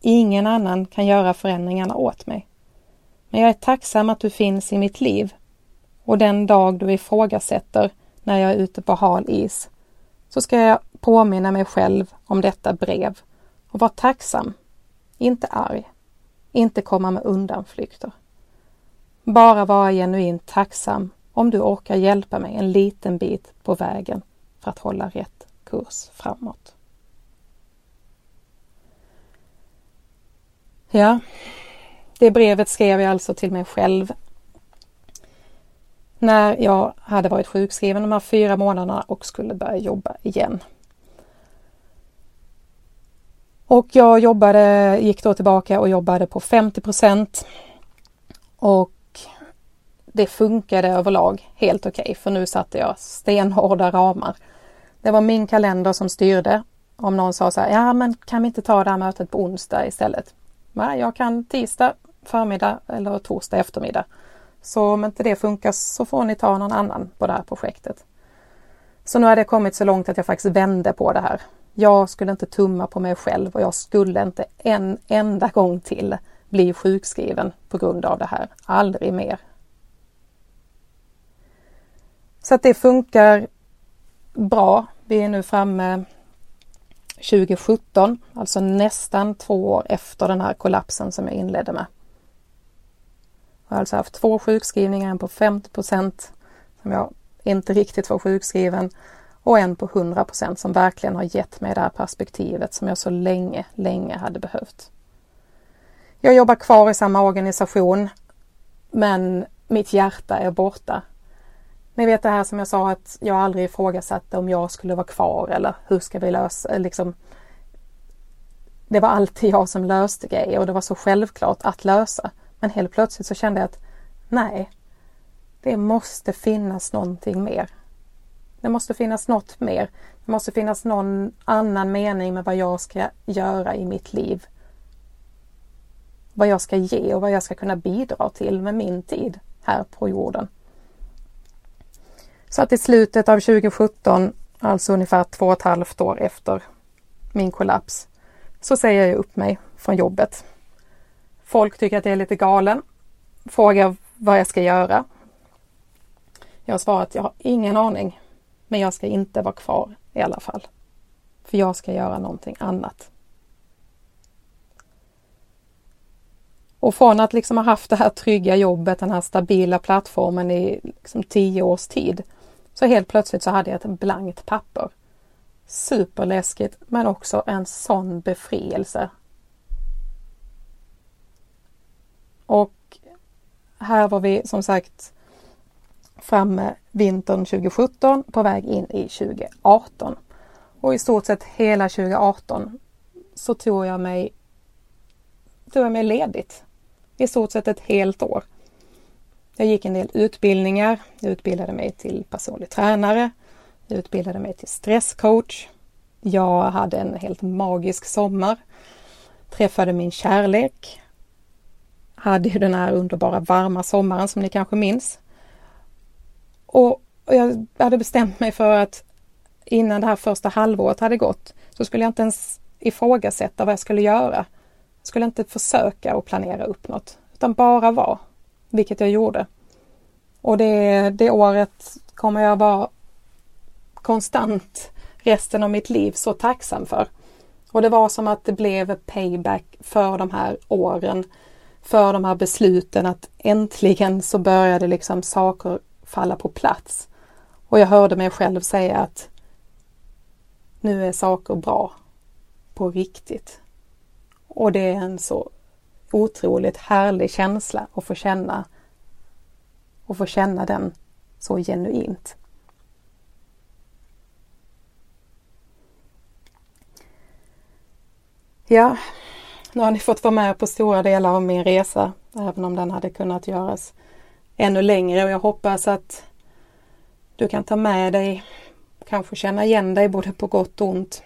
Ingen annan kan göra förändringarna åt mig. Men jag är tacksam att du finns i mitt liv och den dag du ifrågasätter när jag är ute på hal is så ska jag påminna mig själv om detta brev och vara tacksam, inte arg, inte komma med undanflykter. Bara vara genuint tacksam om du orkar hjälpa mig en liten bit på vägen för att hålla rätt kurs framåt. Ja, det brevet skrev jag alltså till mig själv när jag hade varit sjukskriven de här fyra månaderna och skulle börja jobba igen. Och jag jobbade, gick då tillbaka och jobbade på 50 och det funkade överlag helt okej okay, för nu satte jag stenhårda ramar. Det var min kalender som styrde. Om någon sa så här, ja men kan vi inte ta det här mötet på onsdag istället? Nej, jag kan tisdag förmiddag eller torsdag eftermiddag. Så om inte det funkar så får ni ta någon annan på det här projektet. Så nu har det kommit så långt att jag faktiskt vände på det här. Jag skulle inte tumma på mig själv och jag skulle inte en enda gång till bli sjukskriven på grund av det här. Aldrig mer. Så att det funkar bra. Vi är nu framme 2017, alltså nästan två år efter den här kollapsen som jag inledde med. Jag har alltså haft två sjukskrivningar, en på 50 procent som jag inte riktigt var sjukskriven och en på 100 procent som verkligen har gett mig det här perspektivet som jag så länge, länge hade behövt. Jag jobbar kvar i samma organisation men mitt hjärta är borta ni vet det här som jag sa att jag aldrig ifrågasatte om jag skulle vara kvar eller hur ska vi lösa eh, liksom. Det var alltid jag som löste grejer och det var så självklart att lösa. Men helt plötsligt så kände jag att nej, det måste finnas någonting mer. Det måste finnas något mer. Det måste finnas någon annan mening med vad jag ska göra i mitt liv. Vad jag ska ge och vad jag ska kunna bidra till med min tid här på jorden. Så att i slutet av 2017, alltså ungefär två och ett halvt år efter min kollaps, så säger jag upp mig från jobbet. Folk tycker att jag är lite galen, frågar vad jag ska göra. Jag svarar att jag har ingen aning. Men jag ska inte vara kvar i alla fall. För jag ska göra någonting annat. Och från att liksom ha haft det här trygga jobbet, den här stabila plattformen i liksom tio års tid, så helt plötsligt så hade jag ett blankt papper. Superläskigt men också en sån befrielse. Och här var vi som sagt framme vintern 2017 på väg in i 2018. Och i stort sett hela 2018 så tog jag mig, tog jag mig ledigt. I stort sett ett helt år. Jag gick en del utbildningar. Jag utbildade mig till personlig tränare. Jag utbildade mig till stresscoach. Jag hade en helt magisk sommar. Träffade min kärlek. Hade ju den här underbara varma sommaren som ni kanske minns. Och jag hade bestämt mig för att innan det här första halvåret hade gått så skulle jag inte ens ifrågasätta vad jag skulle göra. Jag skulle inte försöka att planera upp något utan bara vara, vilket jag gjorde. Och det, det året kommer jag vara konstant resten av mitt liv så tacksam för. Och det var som att det blev payback för de här åren, för de här besluten att äntligen så började liksom saker falla på plats. Och jag hörde mig själv säga att nu är saker bra på riktigt. Och det är en så otroligt härlig känsla att få känna och få känna den så genuint. Ja, nu har ni fått vara med på stora delar av min resa, även om den hade kunnat göras ännu längre och jag hoppas att du kan ta med dig, kanske känna igen dig både på gott och ont.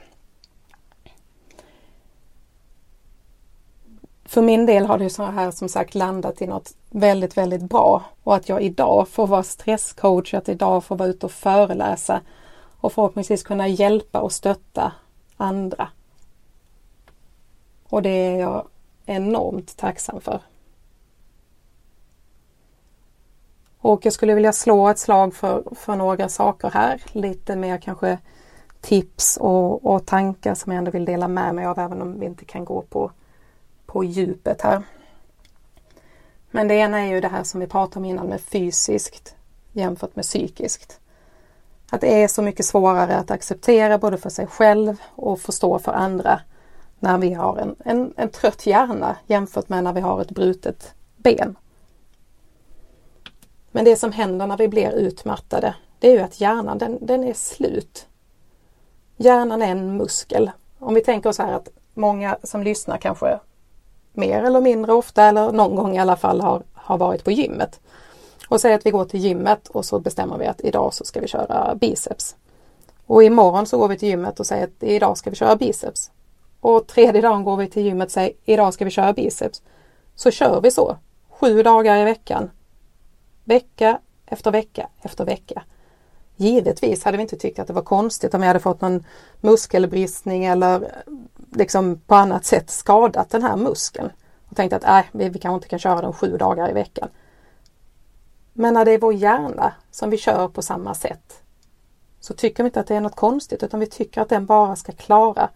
För min del har det så här som sagt landat i något väldigt, väldigt bra och att jag idag får vara stresscoach, att idag får vara ute och föreläsa och förhoppningsvis kunna hjälpa och stötta andra. Och det är jag enormt tacksam för. Och jag skulle vilja slå ett slag för, för några saker här. Lite mer kanske tips och, och tankar som jag ändå vill dela med mig av även om vi inte kan gå på, på djupet här. Men det ena är ju det här som vi pratade om innan med fysiskt jämfört med psykiskt. Att det är så mycket svårare att acceptera både för sig själv och förstå för andra när vi har en, en, en trött hjärna jämfört med när vi har ett brutet ben. Men det som händer när vi blir utmattade det är ju att hjärnan den, den är slut. Hjärnan är en muskel. Om vi tänker oss här att många som lyssnar kanske mer eller mindre ofta eller någon gång i alla fall har, har varit på gymmet. Och säg att vi går till gymmet och så bestämmer vi att idag så ska vi köra biceps. Och imorgon så går vi till gymmet och säger att idag ska vi köra biceps. Och tredje dagen går vi till gymmet och säger idag ska vi köra biceps. Så kör vi så sju dagar i veckan Vecka efter vecka efter vecka. Givetvis hade vi inte tyckt att det var konstigt om vi hade fått någon muskelbristning eller liksom på annat sätt skadat den här muskeln. Och tänkt att äh, vi, vi kanske inte kan köra den sju dagar i veckan. Men när det är vår hjärna som vi kör på samma sätt så tycker vi inte att det är något konstigt utan vi tycker att den bara ska klara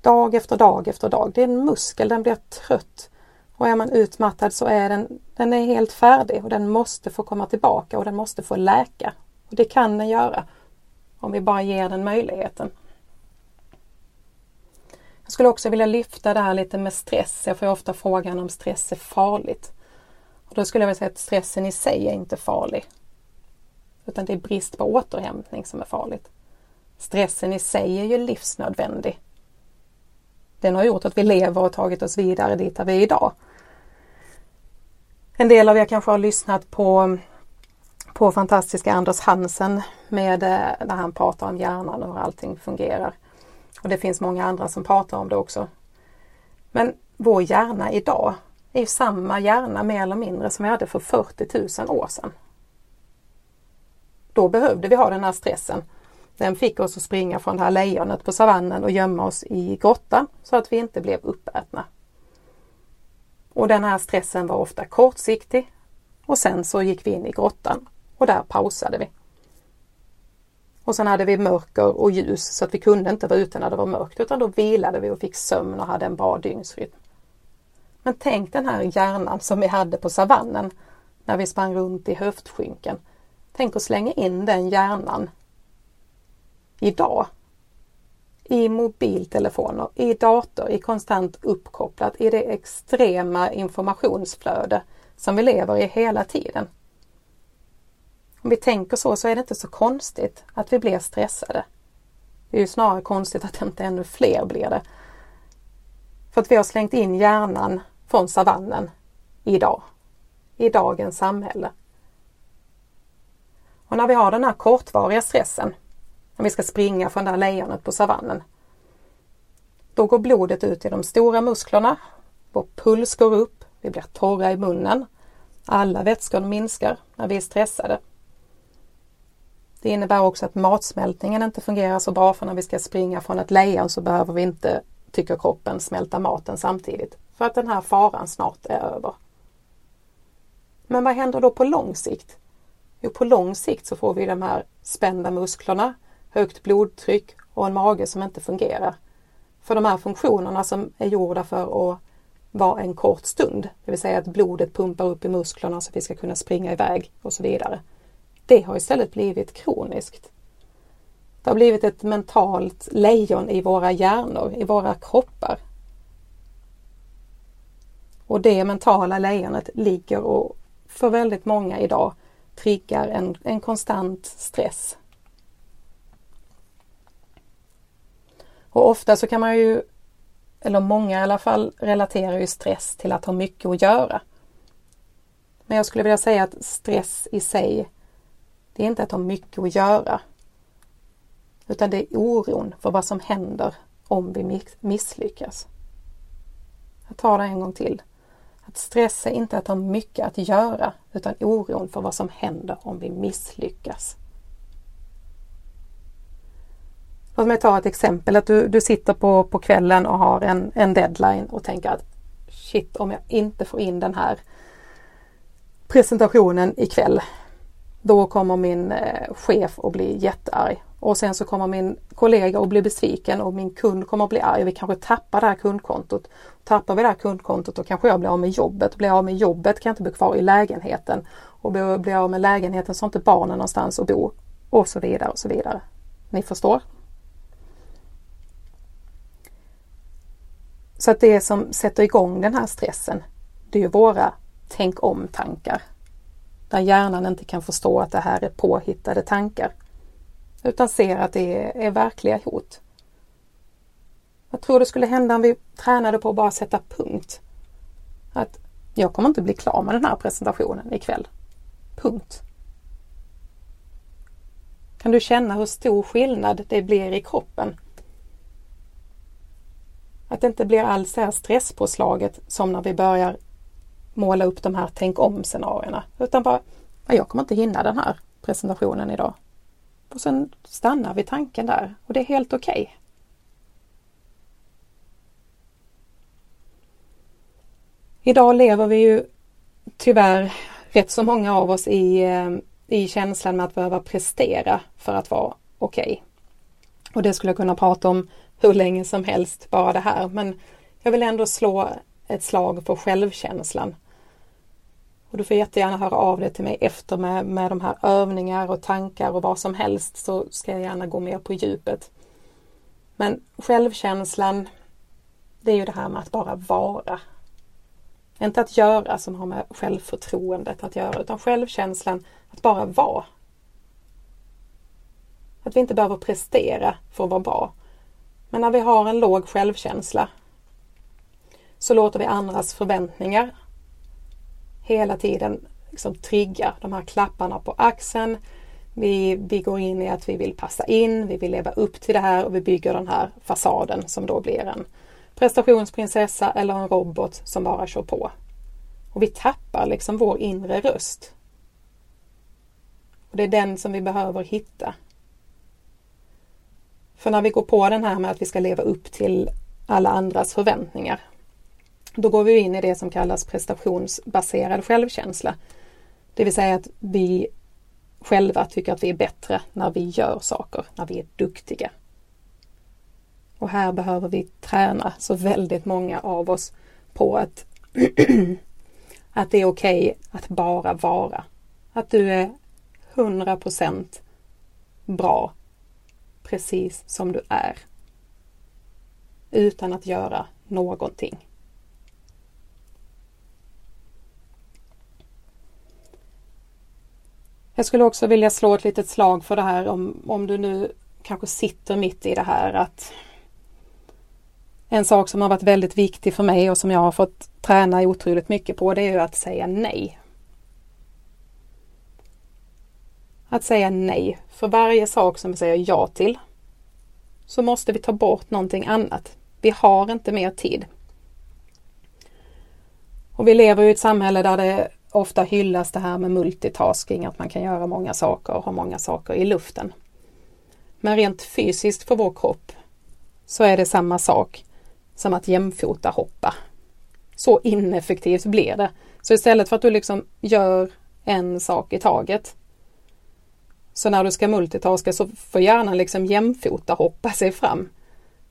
dag efter dag efter dag. Det är en muskel, den blir trött och är man utmattad så är den, den är helt färdig och den måste få komma tillbaka och den måste få läka. Och Det kan den göra om vi bara ger den möjligheten. Jag skulle också vilja lyfta det här lite med stress. Jag får ofta frågan om stress är farligt. Och Då skulle jag vilja säga att stressen i sig är inte farlig. Utan det är brist på återhämtning som är farligt. Stressen i sig är ju livsnödvändig. Den har gjort att vi lever och tagit oss vidare dit där vi är idag. En del av er kanske har lyssnat på, på fantastiska Anders Hansen med eh, när han pratar om hjärnan och hur allting fungerar. Och det finns många andra som pratar om det också. Men vår hjärna idag är ju samma hjärna mer eller mindre som vi hade för 40 000 år sedan. Då behövde vi ha den här stressen. Den fick oss att springa från det här lejonet på savannen och gömma oss i grottan så att vi inte blev uppätna. Och den här stressen var ofta kortsiktig och sen så gick vi in i grottan. Och där pausade vi. Och sen hade vi mörker och ljus så att vi kunde inte vara ute när det var mörkt utan då vilade vi och fick sömn och hade en bra dygnsrytm. Men tänk den här hjärnan som vi hade på savannen när vi sprang runt i höftskynken. Tänk att slänga in den hjärnan idag. I mobiltelefoner, i dator, i konstant uppkopplat, i det extrema informationsflöde som vi lever i hela tiden. Om vi tänker så så är det inte så konstigt att vi blir stressade. Det är ju snarare konstigt att inte ännu fler blir det. För att vi har slängt in hjärnan från savannen idag. I dagens samhälle. Och när vi har den här kortvariga stressen, när vi ska springa från det här lejonet på savannen. Då går blodet ut i de stora musklerna, vår puls går upp, vi blir torra i munnen, alla vätskor minskar när vi är stressade. Det innebär också att matsmältningen inte fungerar så bra för när vi ska springa från ett lejon så behöver vi inte, tycker kroppen, smälta maten samtidigt. För att den här faran snart är över. Men vad händer då på lång sikt? Jo, på lång sikt så får vi de här spända musklerna, högt blodtryck och en mage som inte fungerar. För de här funktionerna som är gjorda för att vara en kort stund, det vill säga att blodet pumpar upp i musklerna så att vi ska kunna springa iväg och så vidare. Det har istället blivit kroniskt. Det har blivit ett mentalt lejon i våra hjärnor, i våra kroppar. Och det mentala lejonet ligger och för väldigt många idag triggar en, en konstant stress. Och ofta så kan man ju, eller många i alla fall, relaterar ju stress till att ha mycket att göra. Men jag skulle vilja säga att stress i sig det är inte att ha mycket att göra. Utan det är oron för vad som händer om vi misslyckas. Jag tar det en gång till. Att stressa är inte att ha mycket att göra utan oron för vad som händer om vi misslyckas. Låt mig ta ett exempel. Att du, du sitter på, på kvällen och har en, en deadline och tänker att shit om jag inte får in den här presentationen ikväll då kommer min eh, chef att bli jättearg. Och sen så kommer min kollega att bli besviken och min kund kommer att bli arg. Vi kanske tappar det här kundkontot. Tappar vi det här kundkontot då kanske jag blir av med jobbet. Blir jag av med jobbet kan jag inte bo kvar i lägenheten. Och blir jag av med lägenheten så har inte barnen någonstans att bo. Och så vidare och så vidare. Ni förstår? Så att det som sätter igång den här stressen, det är ju våra tänk om-tankar där hjärnan inte kan förstå att det här är påhittade tankar utan ser att det är, är verkliga hot. Vad tror du skulle hända om vi tränade på att bara sätta punkt? Att jag kommer inte bli klar med den här presentationen ikväll. Punkt. Kan du känna hur stor skillnad det blir i kroppen? Att det inte blir alls det här stresspåslaget som när vi börjar måla upp de här tänk om scenarierna utan bara, jag kommer inte hinna den här presentationen idag. Och sen stannar vi tanken där och det är helt okej. Okay. Idag lever vi ju tyvärr rätt så många av oss i, eh, i känslan med att behöva prestera för att vara okej. Okay. Och det skulle jag kunna prata om hur länge som helst, bara det här. Men jag vill ändå slå ett slag för självkänslan. Och du får jättegärna höra av dig till mig efter med, med de här övningar och tankar och vad som helst så ska jag gärna gå mer på djupet. Men självkänslan, det är ju det här med att bara vara. Inte att göra som har med självförtroendet att göra utan självkänslan att bara vara. Att vi inte behöver prestera för att vara bra. Men när vi har en låg självkänsla så låter vi andras förväntningar hela tiden liksom trigga de här klapparna på axeln. Vi, vi går in i att vi vill passa in, vi vill leva upp till det här och vi bygger den här fasaden som då blir en prestationsprinsessa eller en robot som bara kör på. Och vi tappar liksom vår inre röst. Och Det är den som vi behöver hitta. För när vi går på den här med att vi ska leva upp till alla andras förväntningar då går vi in i det som kallas prestationsbaserad självkänsla. Det vill säga att vi själva tycker att vi är bättre när vi gör saker, när vi är duktiga. Och här behöver vi träna så väldigt många av oss på att, att det är okej okay att bara vara. Att du är 100% bra precis som du är. Utan att göra någonting. Jag skulle också vilja slå ett litet slag för det här om, om du nu kanske sitter mitt i det här att en sak som har varit väldigt viktig för mig och som jag har fått träna otroligt mycket på det är ju att säga nej. Att säga nej. För varje sak som vi säger ja till så måste vi ta bort någonting annat. Vi har inte mer tid. Och vi lever i ett samhälle där det ofta hyllas det här med multitasking, att man kan göra många saker och ha många saker i luften. Men rent fysiskt för vår kropp så är det samma sak som att jämfota hoppa. Så ineffektivt blir det. Så istället för att du liksom gör en sak i taget så när du ska multitaska så får hjärnan liksom jämfota hoppa sig fram.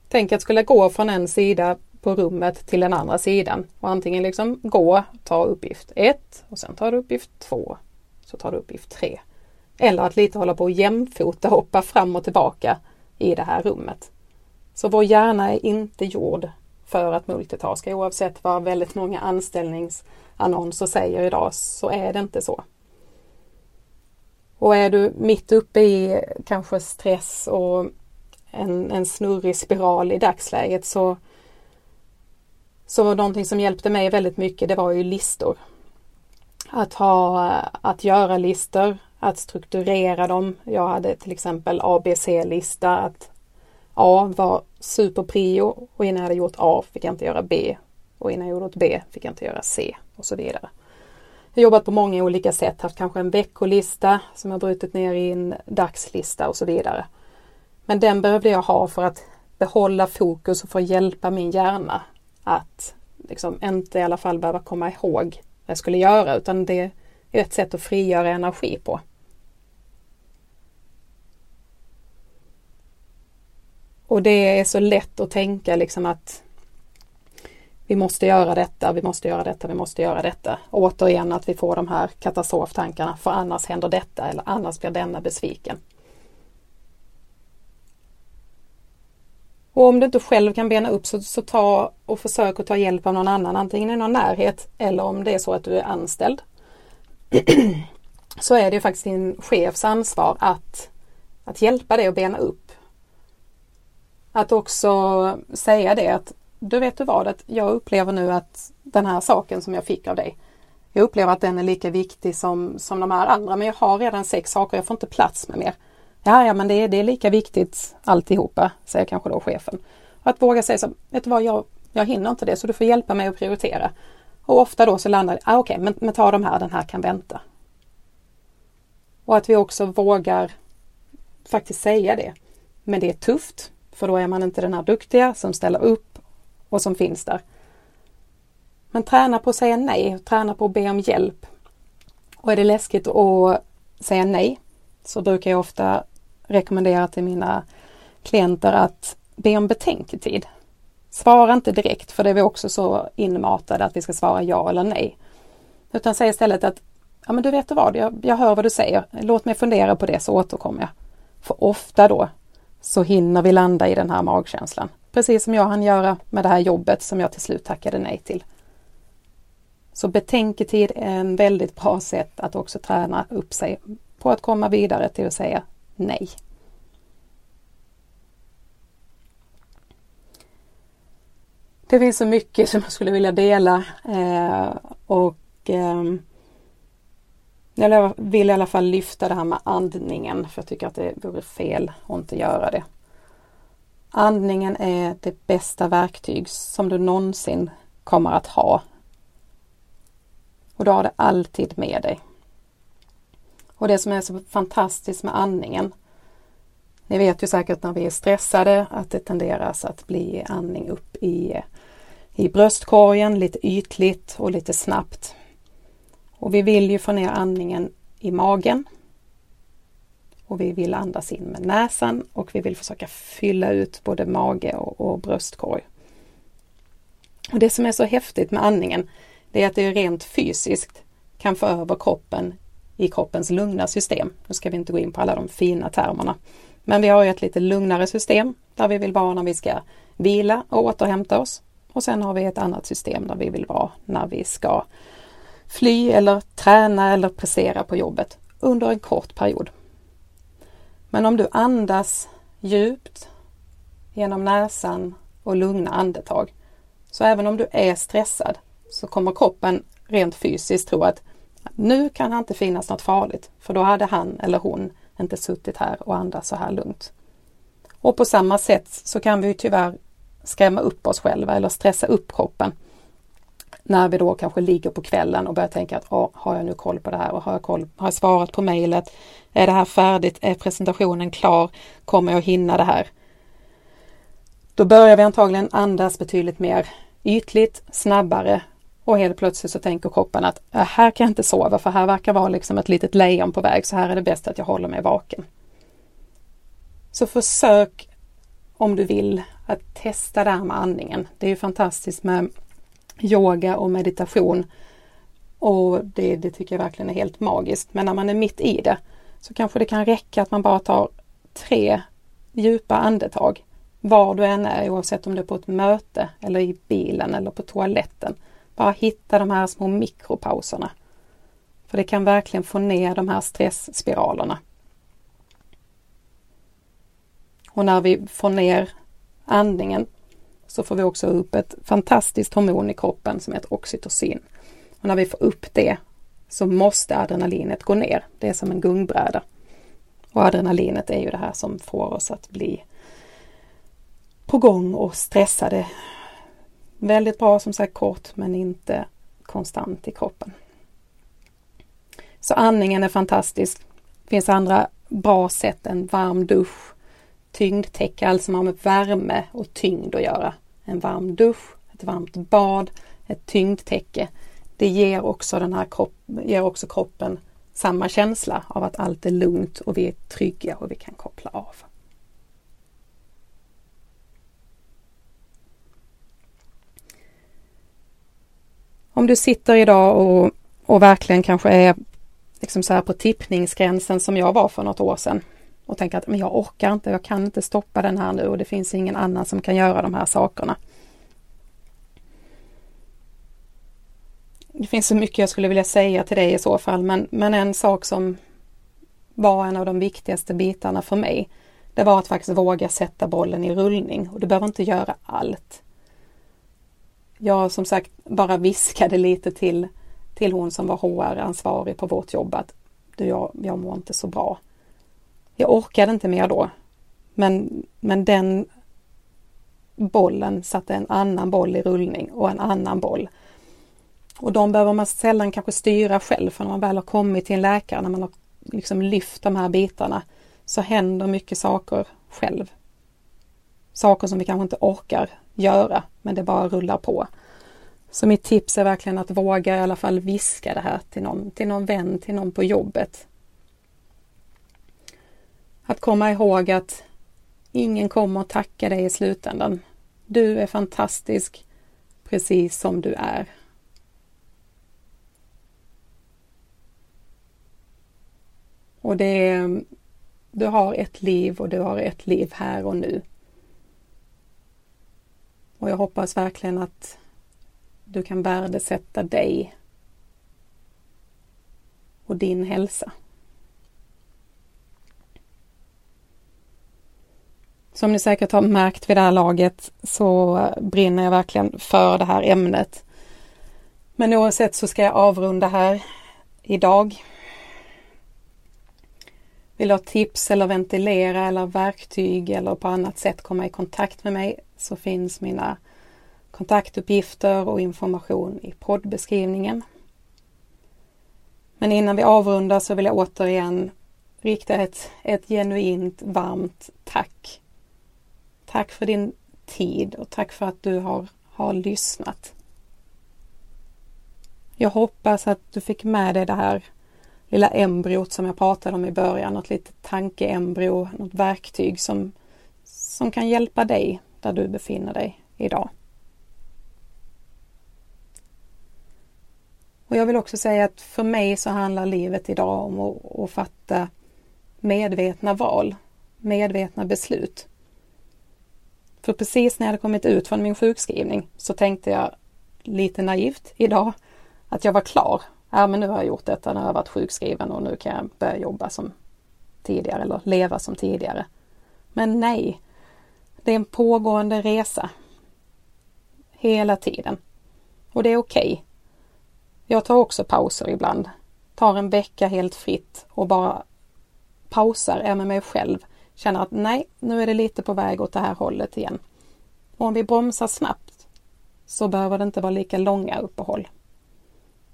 Tänk att skulle gå från en sida på rummet till den andra sidan och antingen liksom gå, ta uppgift 1 och sen tar du uppgift 2, så tar du uppgift 3. Eller att lite hålla på och jämfota, hoppa fram och tillbaka i det här rummet. Så vår hjärna är inte gjord för att multitaska oavsett vad väldigt många anställningsannonser säger idag så är det inte så. Och är du mitt uppe i kanske stress och en, en snurrig spiral i dagsläget så så någonting som hjälpte mig väldigt mycket det var ju listor. Att ha, att göra listor, att strukturera dem. Jag hade till exempel ABC-lista att A var superprio och innan jag hade gjort A fick jag inte göra B och innan jag gjorde B fick jag inte göra C och så vidare. Jag har jobbat på många olika sätt, haft kanske en veckolista som jag brutit ner i en dagslista och så vidare. Men den behövde jag ha för att behålla fokus och för att hjälpa min hjärna att liksom inte i alla fall behöva komma ihåg vad jag skulle göra utan det är ett sätt att frigöra energi på. Och det är så lätt att tänka liksom att vi måste göra detta, vi måste göra detta, vi måste göra detta. Och återigen att vi får de här katastroftankarna för annars händer detta eller annars blir denna besviken. Och om du inte själv kan bena upp så, så ta och försök att ta hjälp av någon annan, antingen i någon närhet eller om det är så att du är anställd. så är det faktiskt din chefs ansvar att, att hjälpa dig att bena upp. Att också säga det att du vet du vad, att jag upplever nu att den här saken som jag fick av dig, jag upplever att den är lika viktig som, som de här andra men jag har redan sex saker, jag får inte plats med mer. Ja, ja men det är, det är lika viktigt alltihopa, säger kanske då chefen. Att våga säga så, vet du vad, jag, jag hinner inte det så du får hjälpa mig att prioritera. Och ofta då så landar det, ah, okej okay, men, men ta de här, den här kan vänta. Och att vi också vågar faktiskt säga det. Men det är tufft, för då är man inte den här duktiga som ställer upp och som finns där. Men träna på att säga nej, träna på att be om hjälp. Och är det läskigt att säga nej så brukar jag ofta rekommendera till mina klienter att be om betänketid. Svara inte direkt för det är vi också så inmatade att vi ska svara ja eller nej. Utan säg istället att ja men du vet vad, jag, jag hör vad du säger. Låt mig fundera på det så återkommer jag. För ofta då så hinner vi landa i den här magkänslan. Precis som jag hann göra med det här jobbet som jag till slut tackade nej till. Så betänketid är en väldigt bra sätt att också träna upp sig på att komma vidare till att säga nej. Det finns så mycket som jag skulle vilja dela eh, och eh, jag vill i alla fall lyfta det här med andningen för jag tycker att det vore fel att inte göra det. Andningen är det bästa verktyg som du någonsin kommer att ha. Och du har det alltid med dig. Och det som är så fantastiskt med andningen. Ni vet ju säkert när vi är stressade att det tenderas att bli andning upp i, i bröstkorgen lite ytligt och lite snabbt. Och vi vill ju få ner andningen i magen. och vi vill andas in med näsan och vi vill försöka fylla ut både mage och, och bröstkorg. Och Det som är så häftigt med andningen det är att det rent fysiskt kan få över kroppen i kroppens lugna system. Nu ska vi inte gå in på alla de fina termerna. Men vi har ju ett lite lugnare system där vi vill vara när vi ska vila och återhämta oss. Och sen har vi ett annat system där vi vill vara när vi ska fly eller träna eller prestera på jobbet under en kort period. Men om du andas djupt genom näsan och lugna andetag så även om du är stressad så kommer kroppen rent fysiskt tro att nu kan det inte finnas något farligt för då hade han eller hon inte suttit här och andats så här lugnt. Och på samma sätt så kan vi tyvärr skrämma upp oss själva eller stressa upp kroppen när vi då kanske ligger på kvällen och börjar tänka att har jag nu koll på det här och har jag, koll, har jag svarat på mejlet? Är det här färdigt? Är presentationen klar? Kommer jag hinna det här? Då börjar vi antagligen andas betydligt mer ytligt, snabbare och helt plötsligt så tänker kroppen att äh, här kan jag inte sova för här verkar vara liksom ett litet lejon på väg så här är det bäst att jag håller mig vaken. Så försök om du vill att testa det här med andningen. Det är ju fantastiskt med yoga och meditation och det, det tycker jag verkligen är helt magiskt. Men när man är mitt i det så kanske det kan räcka att man bara tar tre djupa andetag var du än är oavsett om du är på ett möte eller i bilen eller på toaletten. Bara hitta de här små mikropauserna. För det kan verkligen få ner de här stressspiralerna. Och när vi får ner andningen så får vi också upp ett fantastiskt hormon i kroppen som heter oxytocin. Och när vi får upp det så måste adrenalinet gå ner. Det är som en gungbräda. Och adrenalinet är ju det här som får oss att bli på gång och stressade Väldigt bra som sagt kort men inte konstant i kroppen. Så andningen är fantastisk. Det finns andra bra sätt än varm dusch, tyngdtäcke, allt som har med värme och tyngd att göra. En varm dusch, ett varmt bad, ett tyngdtäcke. Det ger också, den här kropp, ger också kroppen samma känsla av att allt är lugnt och vi är trygga och vi kan koppla av. Om du sitter idag och, och verkligen kanske är liksom så här på tippningsgränsen som jag var för något år sedan och tänker att men jag orkar inte, jag kan inte stoppa den här nu och det finns ingen annan som kan göra de här sakerna. Det finns så mycket jag skulle vilja säga till dig i så fall men, men en sak som var en av de viktigaste bitarna för mig det var att faktiskt våga sätta bollen i rullning och du behöver inte göra allt jag som sagt bara viskade lite till, till hon som var HR-ansvarig på vårt jobb att du, jag, jag mår inte så bra. Jag orkade inte mer då. Men, men den bollen satte en annan boll i rullning och en annan boll. Och de behöver man sällan kanske styra själv för när man väl har kommit till en läkare, när man har liksom lyft de här bitarna så händer mycket saker själv. Saker som vi kanske inte orkar göra, men det bara rullar på. Så mitt tips är verkligen att våga i alla fall viska det här till någon, till någon vän, till någon på jobbet. Att komma ihåg att ingen kommer att tacka dig i slutändan. Du är fantastisk precis som du är. Och det är, du har ett liv och du har ett liv här och nu. Och jag hoppas verkligen att du kan värdesätta dig och din hälsa. Som ni säkert har märkt vid det här laget så brinner jag verkligen för det här ämnet. Men oavsett så ska jag avrunda här idag. Vill du ha tips eller ventilera eller verktyg eller på annat sätt komma i kontakt med mig så finns mina kontaktuppgifter och information i poddbeskrivningen. Men innan vi avrundar så vill jag återigen rikta ett, ett genuint varmt tack. Tack för din tid och tack för att du har, har lyssnat. Jag hoppas att du fick med dig det här lilla embryot som jag pratade om i början, något litet tankeembryo, något verktyg som, som kan hjälpa dig där du befinner dig idag. Och jag vill också säga att för mig så handlar livet idag om att, att fatta medvetna val, medvetna beslut. För precis när jag hade kommit ut från min sjukskrivning så tänkte jag lite naivt idag att jag var klar. Ja men nu har jag gjort detta, nu har jag varit sjukskriven och nu kan jag börja jobba som tidigare eller leva som tidigare. Men nej, det är en pågående resa. Hela tiden. Och det är okej. Okay. Jag tar också pauser ibland. Tar en vecka helt fritt och bara pausar, är med mig själv. Känner att nej, nu är det lite på väg åt det här hållet igen. Och om vi bromsar snabbt så behöver det inte vara lika långa uppehåll.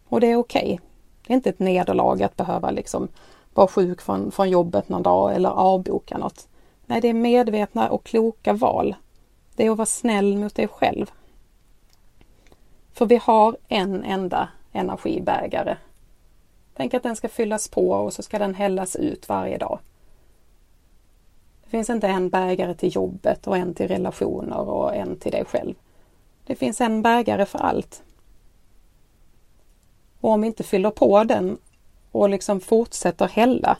Och det är okej. Okay. Det är inte ett nederlag att behöva liksom vara sjuk från, från jobbet någon dag eller avboka något. Nej, det är medvetna och kloka val. Det är att vara snäll mot dig själv. För vi har en enda energibägare. Tänk att den ska fyllas på och så ska den hällas ut varje dag. Det finns inte en bägare till jobbet och en till relationer och en till dig själv. Det finns en bägare för allt. Och om vi inte fyller på den och liksom fortsätter hälla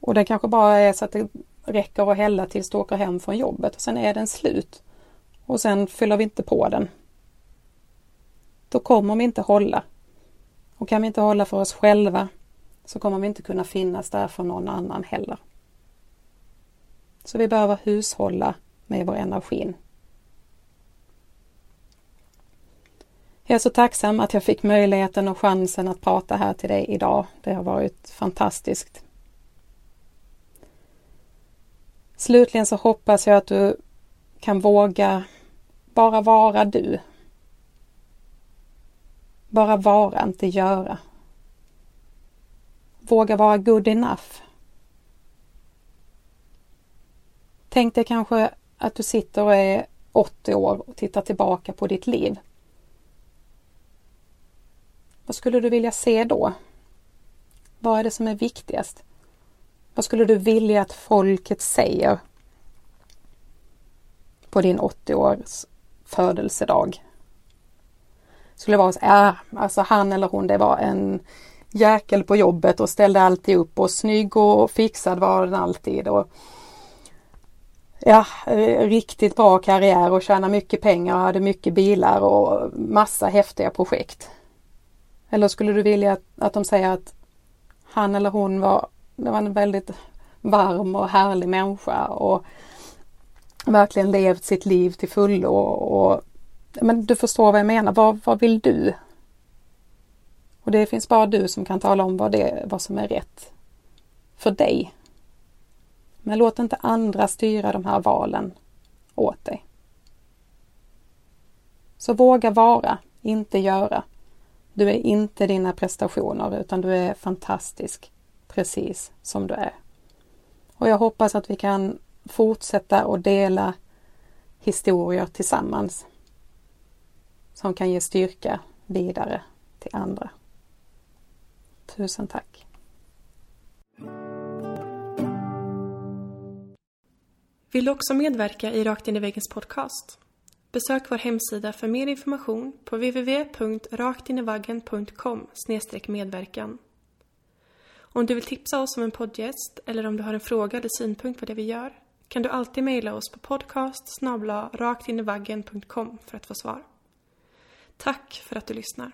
och den kanske bara är så att det räcker att hälla tills du åker hem från jobbet och sen är den slut. Och sen fyller vi inte på den. Då kommer vi inte hålla. Och kan vi inte hålla för oss själva så kommer vi inte kunna finnas där för någon annan heller. Så vi behöver hushålla med vår energi. Jag är så tacksam att jag fick möjligheten och chansen att prata här till dig idag. Det har varit fantastiskt. Slutligen så hoppas jag att du kan våga bara vara du. Bara vara, inte göra. Våga vara good enough. Tänk dig kanske att du sitter och är 80 år och tittar tillbaka på ditt liv. Vad skulle du vilja se då? Vad är det som är viktigast? Vad skulle du vilja att folket säger på din 80-års födelsedag? Skulle det vara så, äh, alltså han eller hon, det var en jäkel på jobbet och ställde alltid upp och snygg och fixad var den alltid. Och, ja, eh, riktigt bra karriär och tjänade mycket pengar och hade mycket bilar och massa häftiga projekt. Eller skulle du vilja att, att de säger att han eller hon var, det var en väldigt varm och härlig människa och verkligen levt sitt liv till fullo och, och men du förstår vad jag menar. Vad, vad vill du? Och det finns bara du som kan tala om vad, det, vad som är rätt för dig. Men låt inte andra styra de här valen åt dig. Så våga vara, inte göra. Du är inte dina prestationer utan du är fantastisk precis som du är. Och jag hoppas att vi kan fortsätta att dela historier tillsammans som kan ge styrka vidare till andra. Tusen tack! Vill du också medverka i Rakt in i väggens podcast? Besök vår hemsida för mer information på www.raktinivaggen.com medverkan. Om du vill tipsa oss om en poddgäst eller om du har en fråga eller synpunkt på det vi gör kan du alltid mejla oss på podcast raktinivaggen.com för att få svar. Tack för att du lyssnar.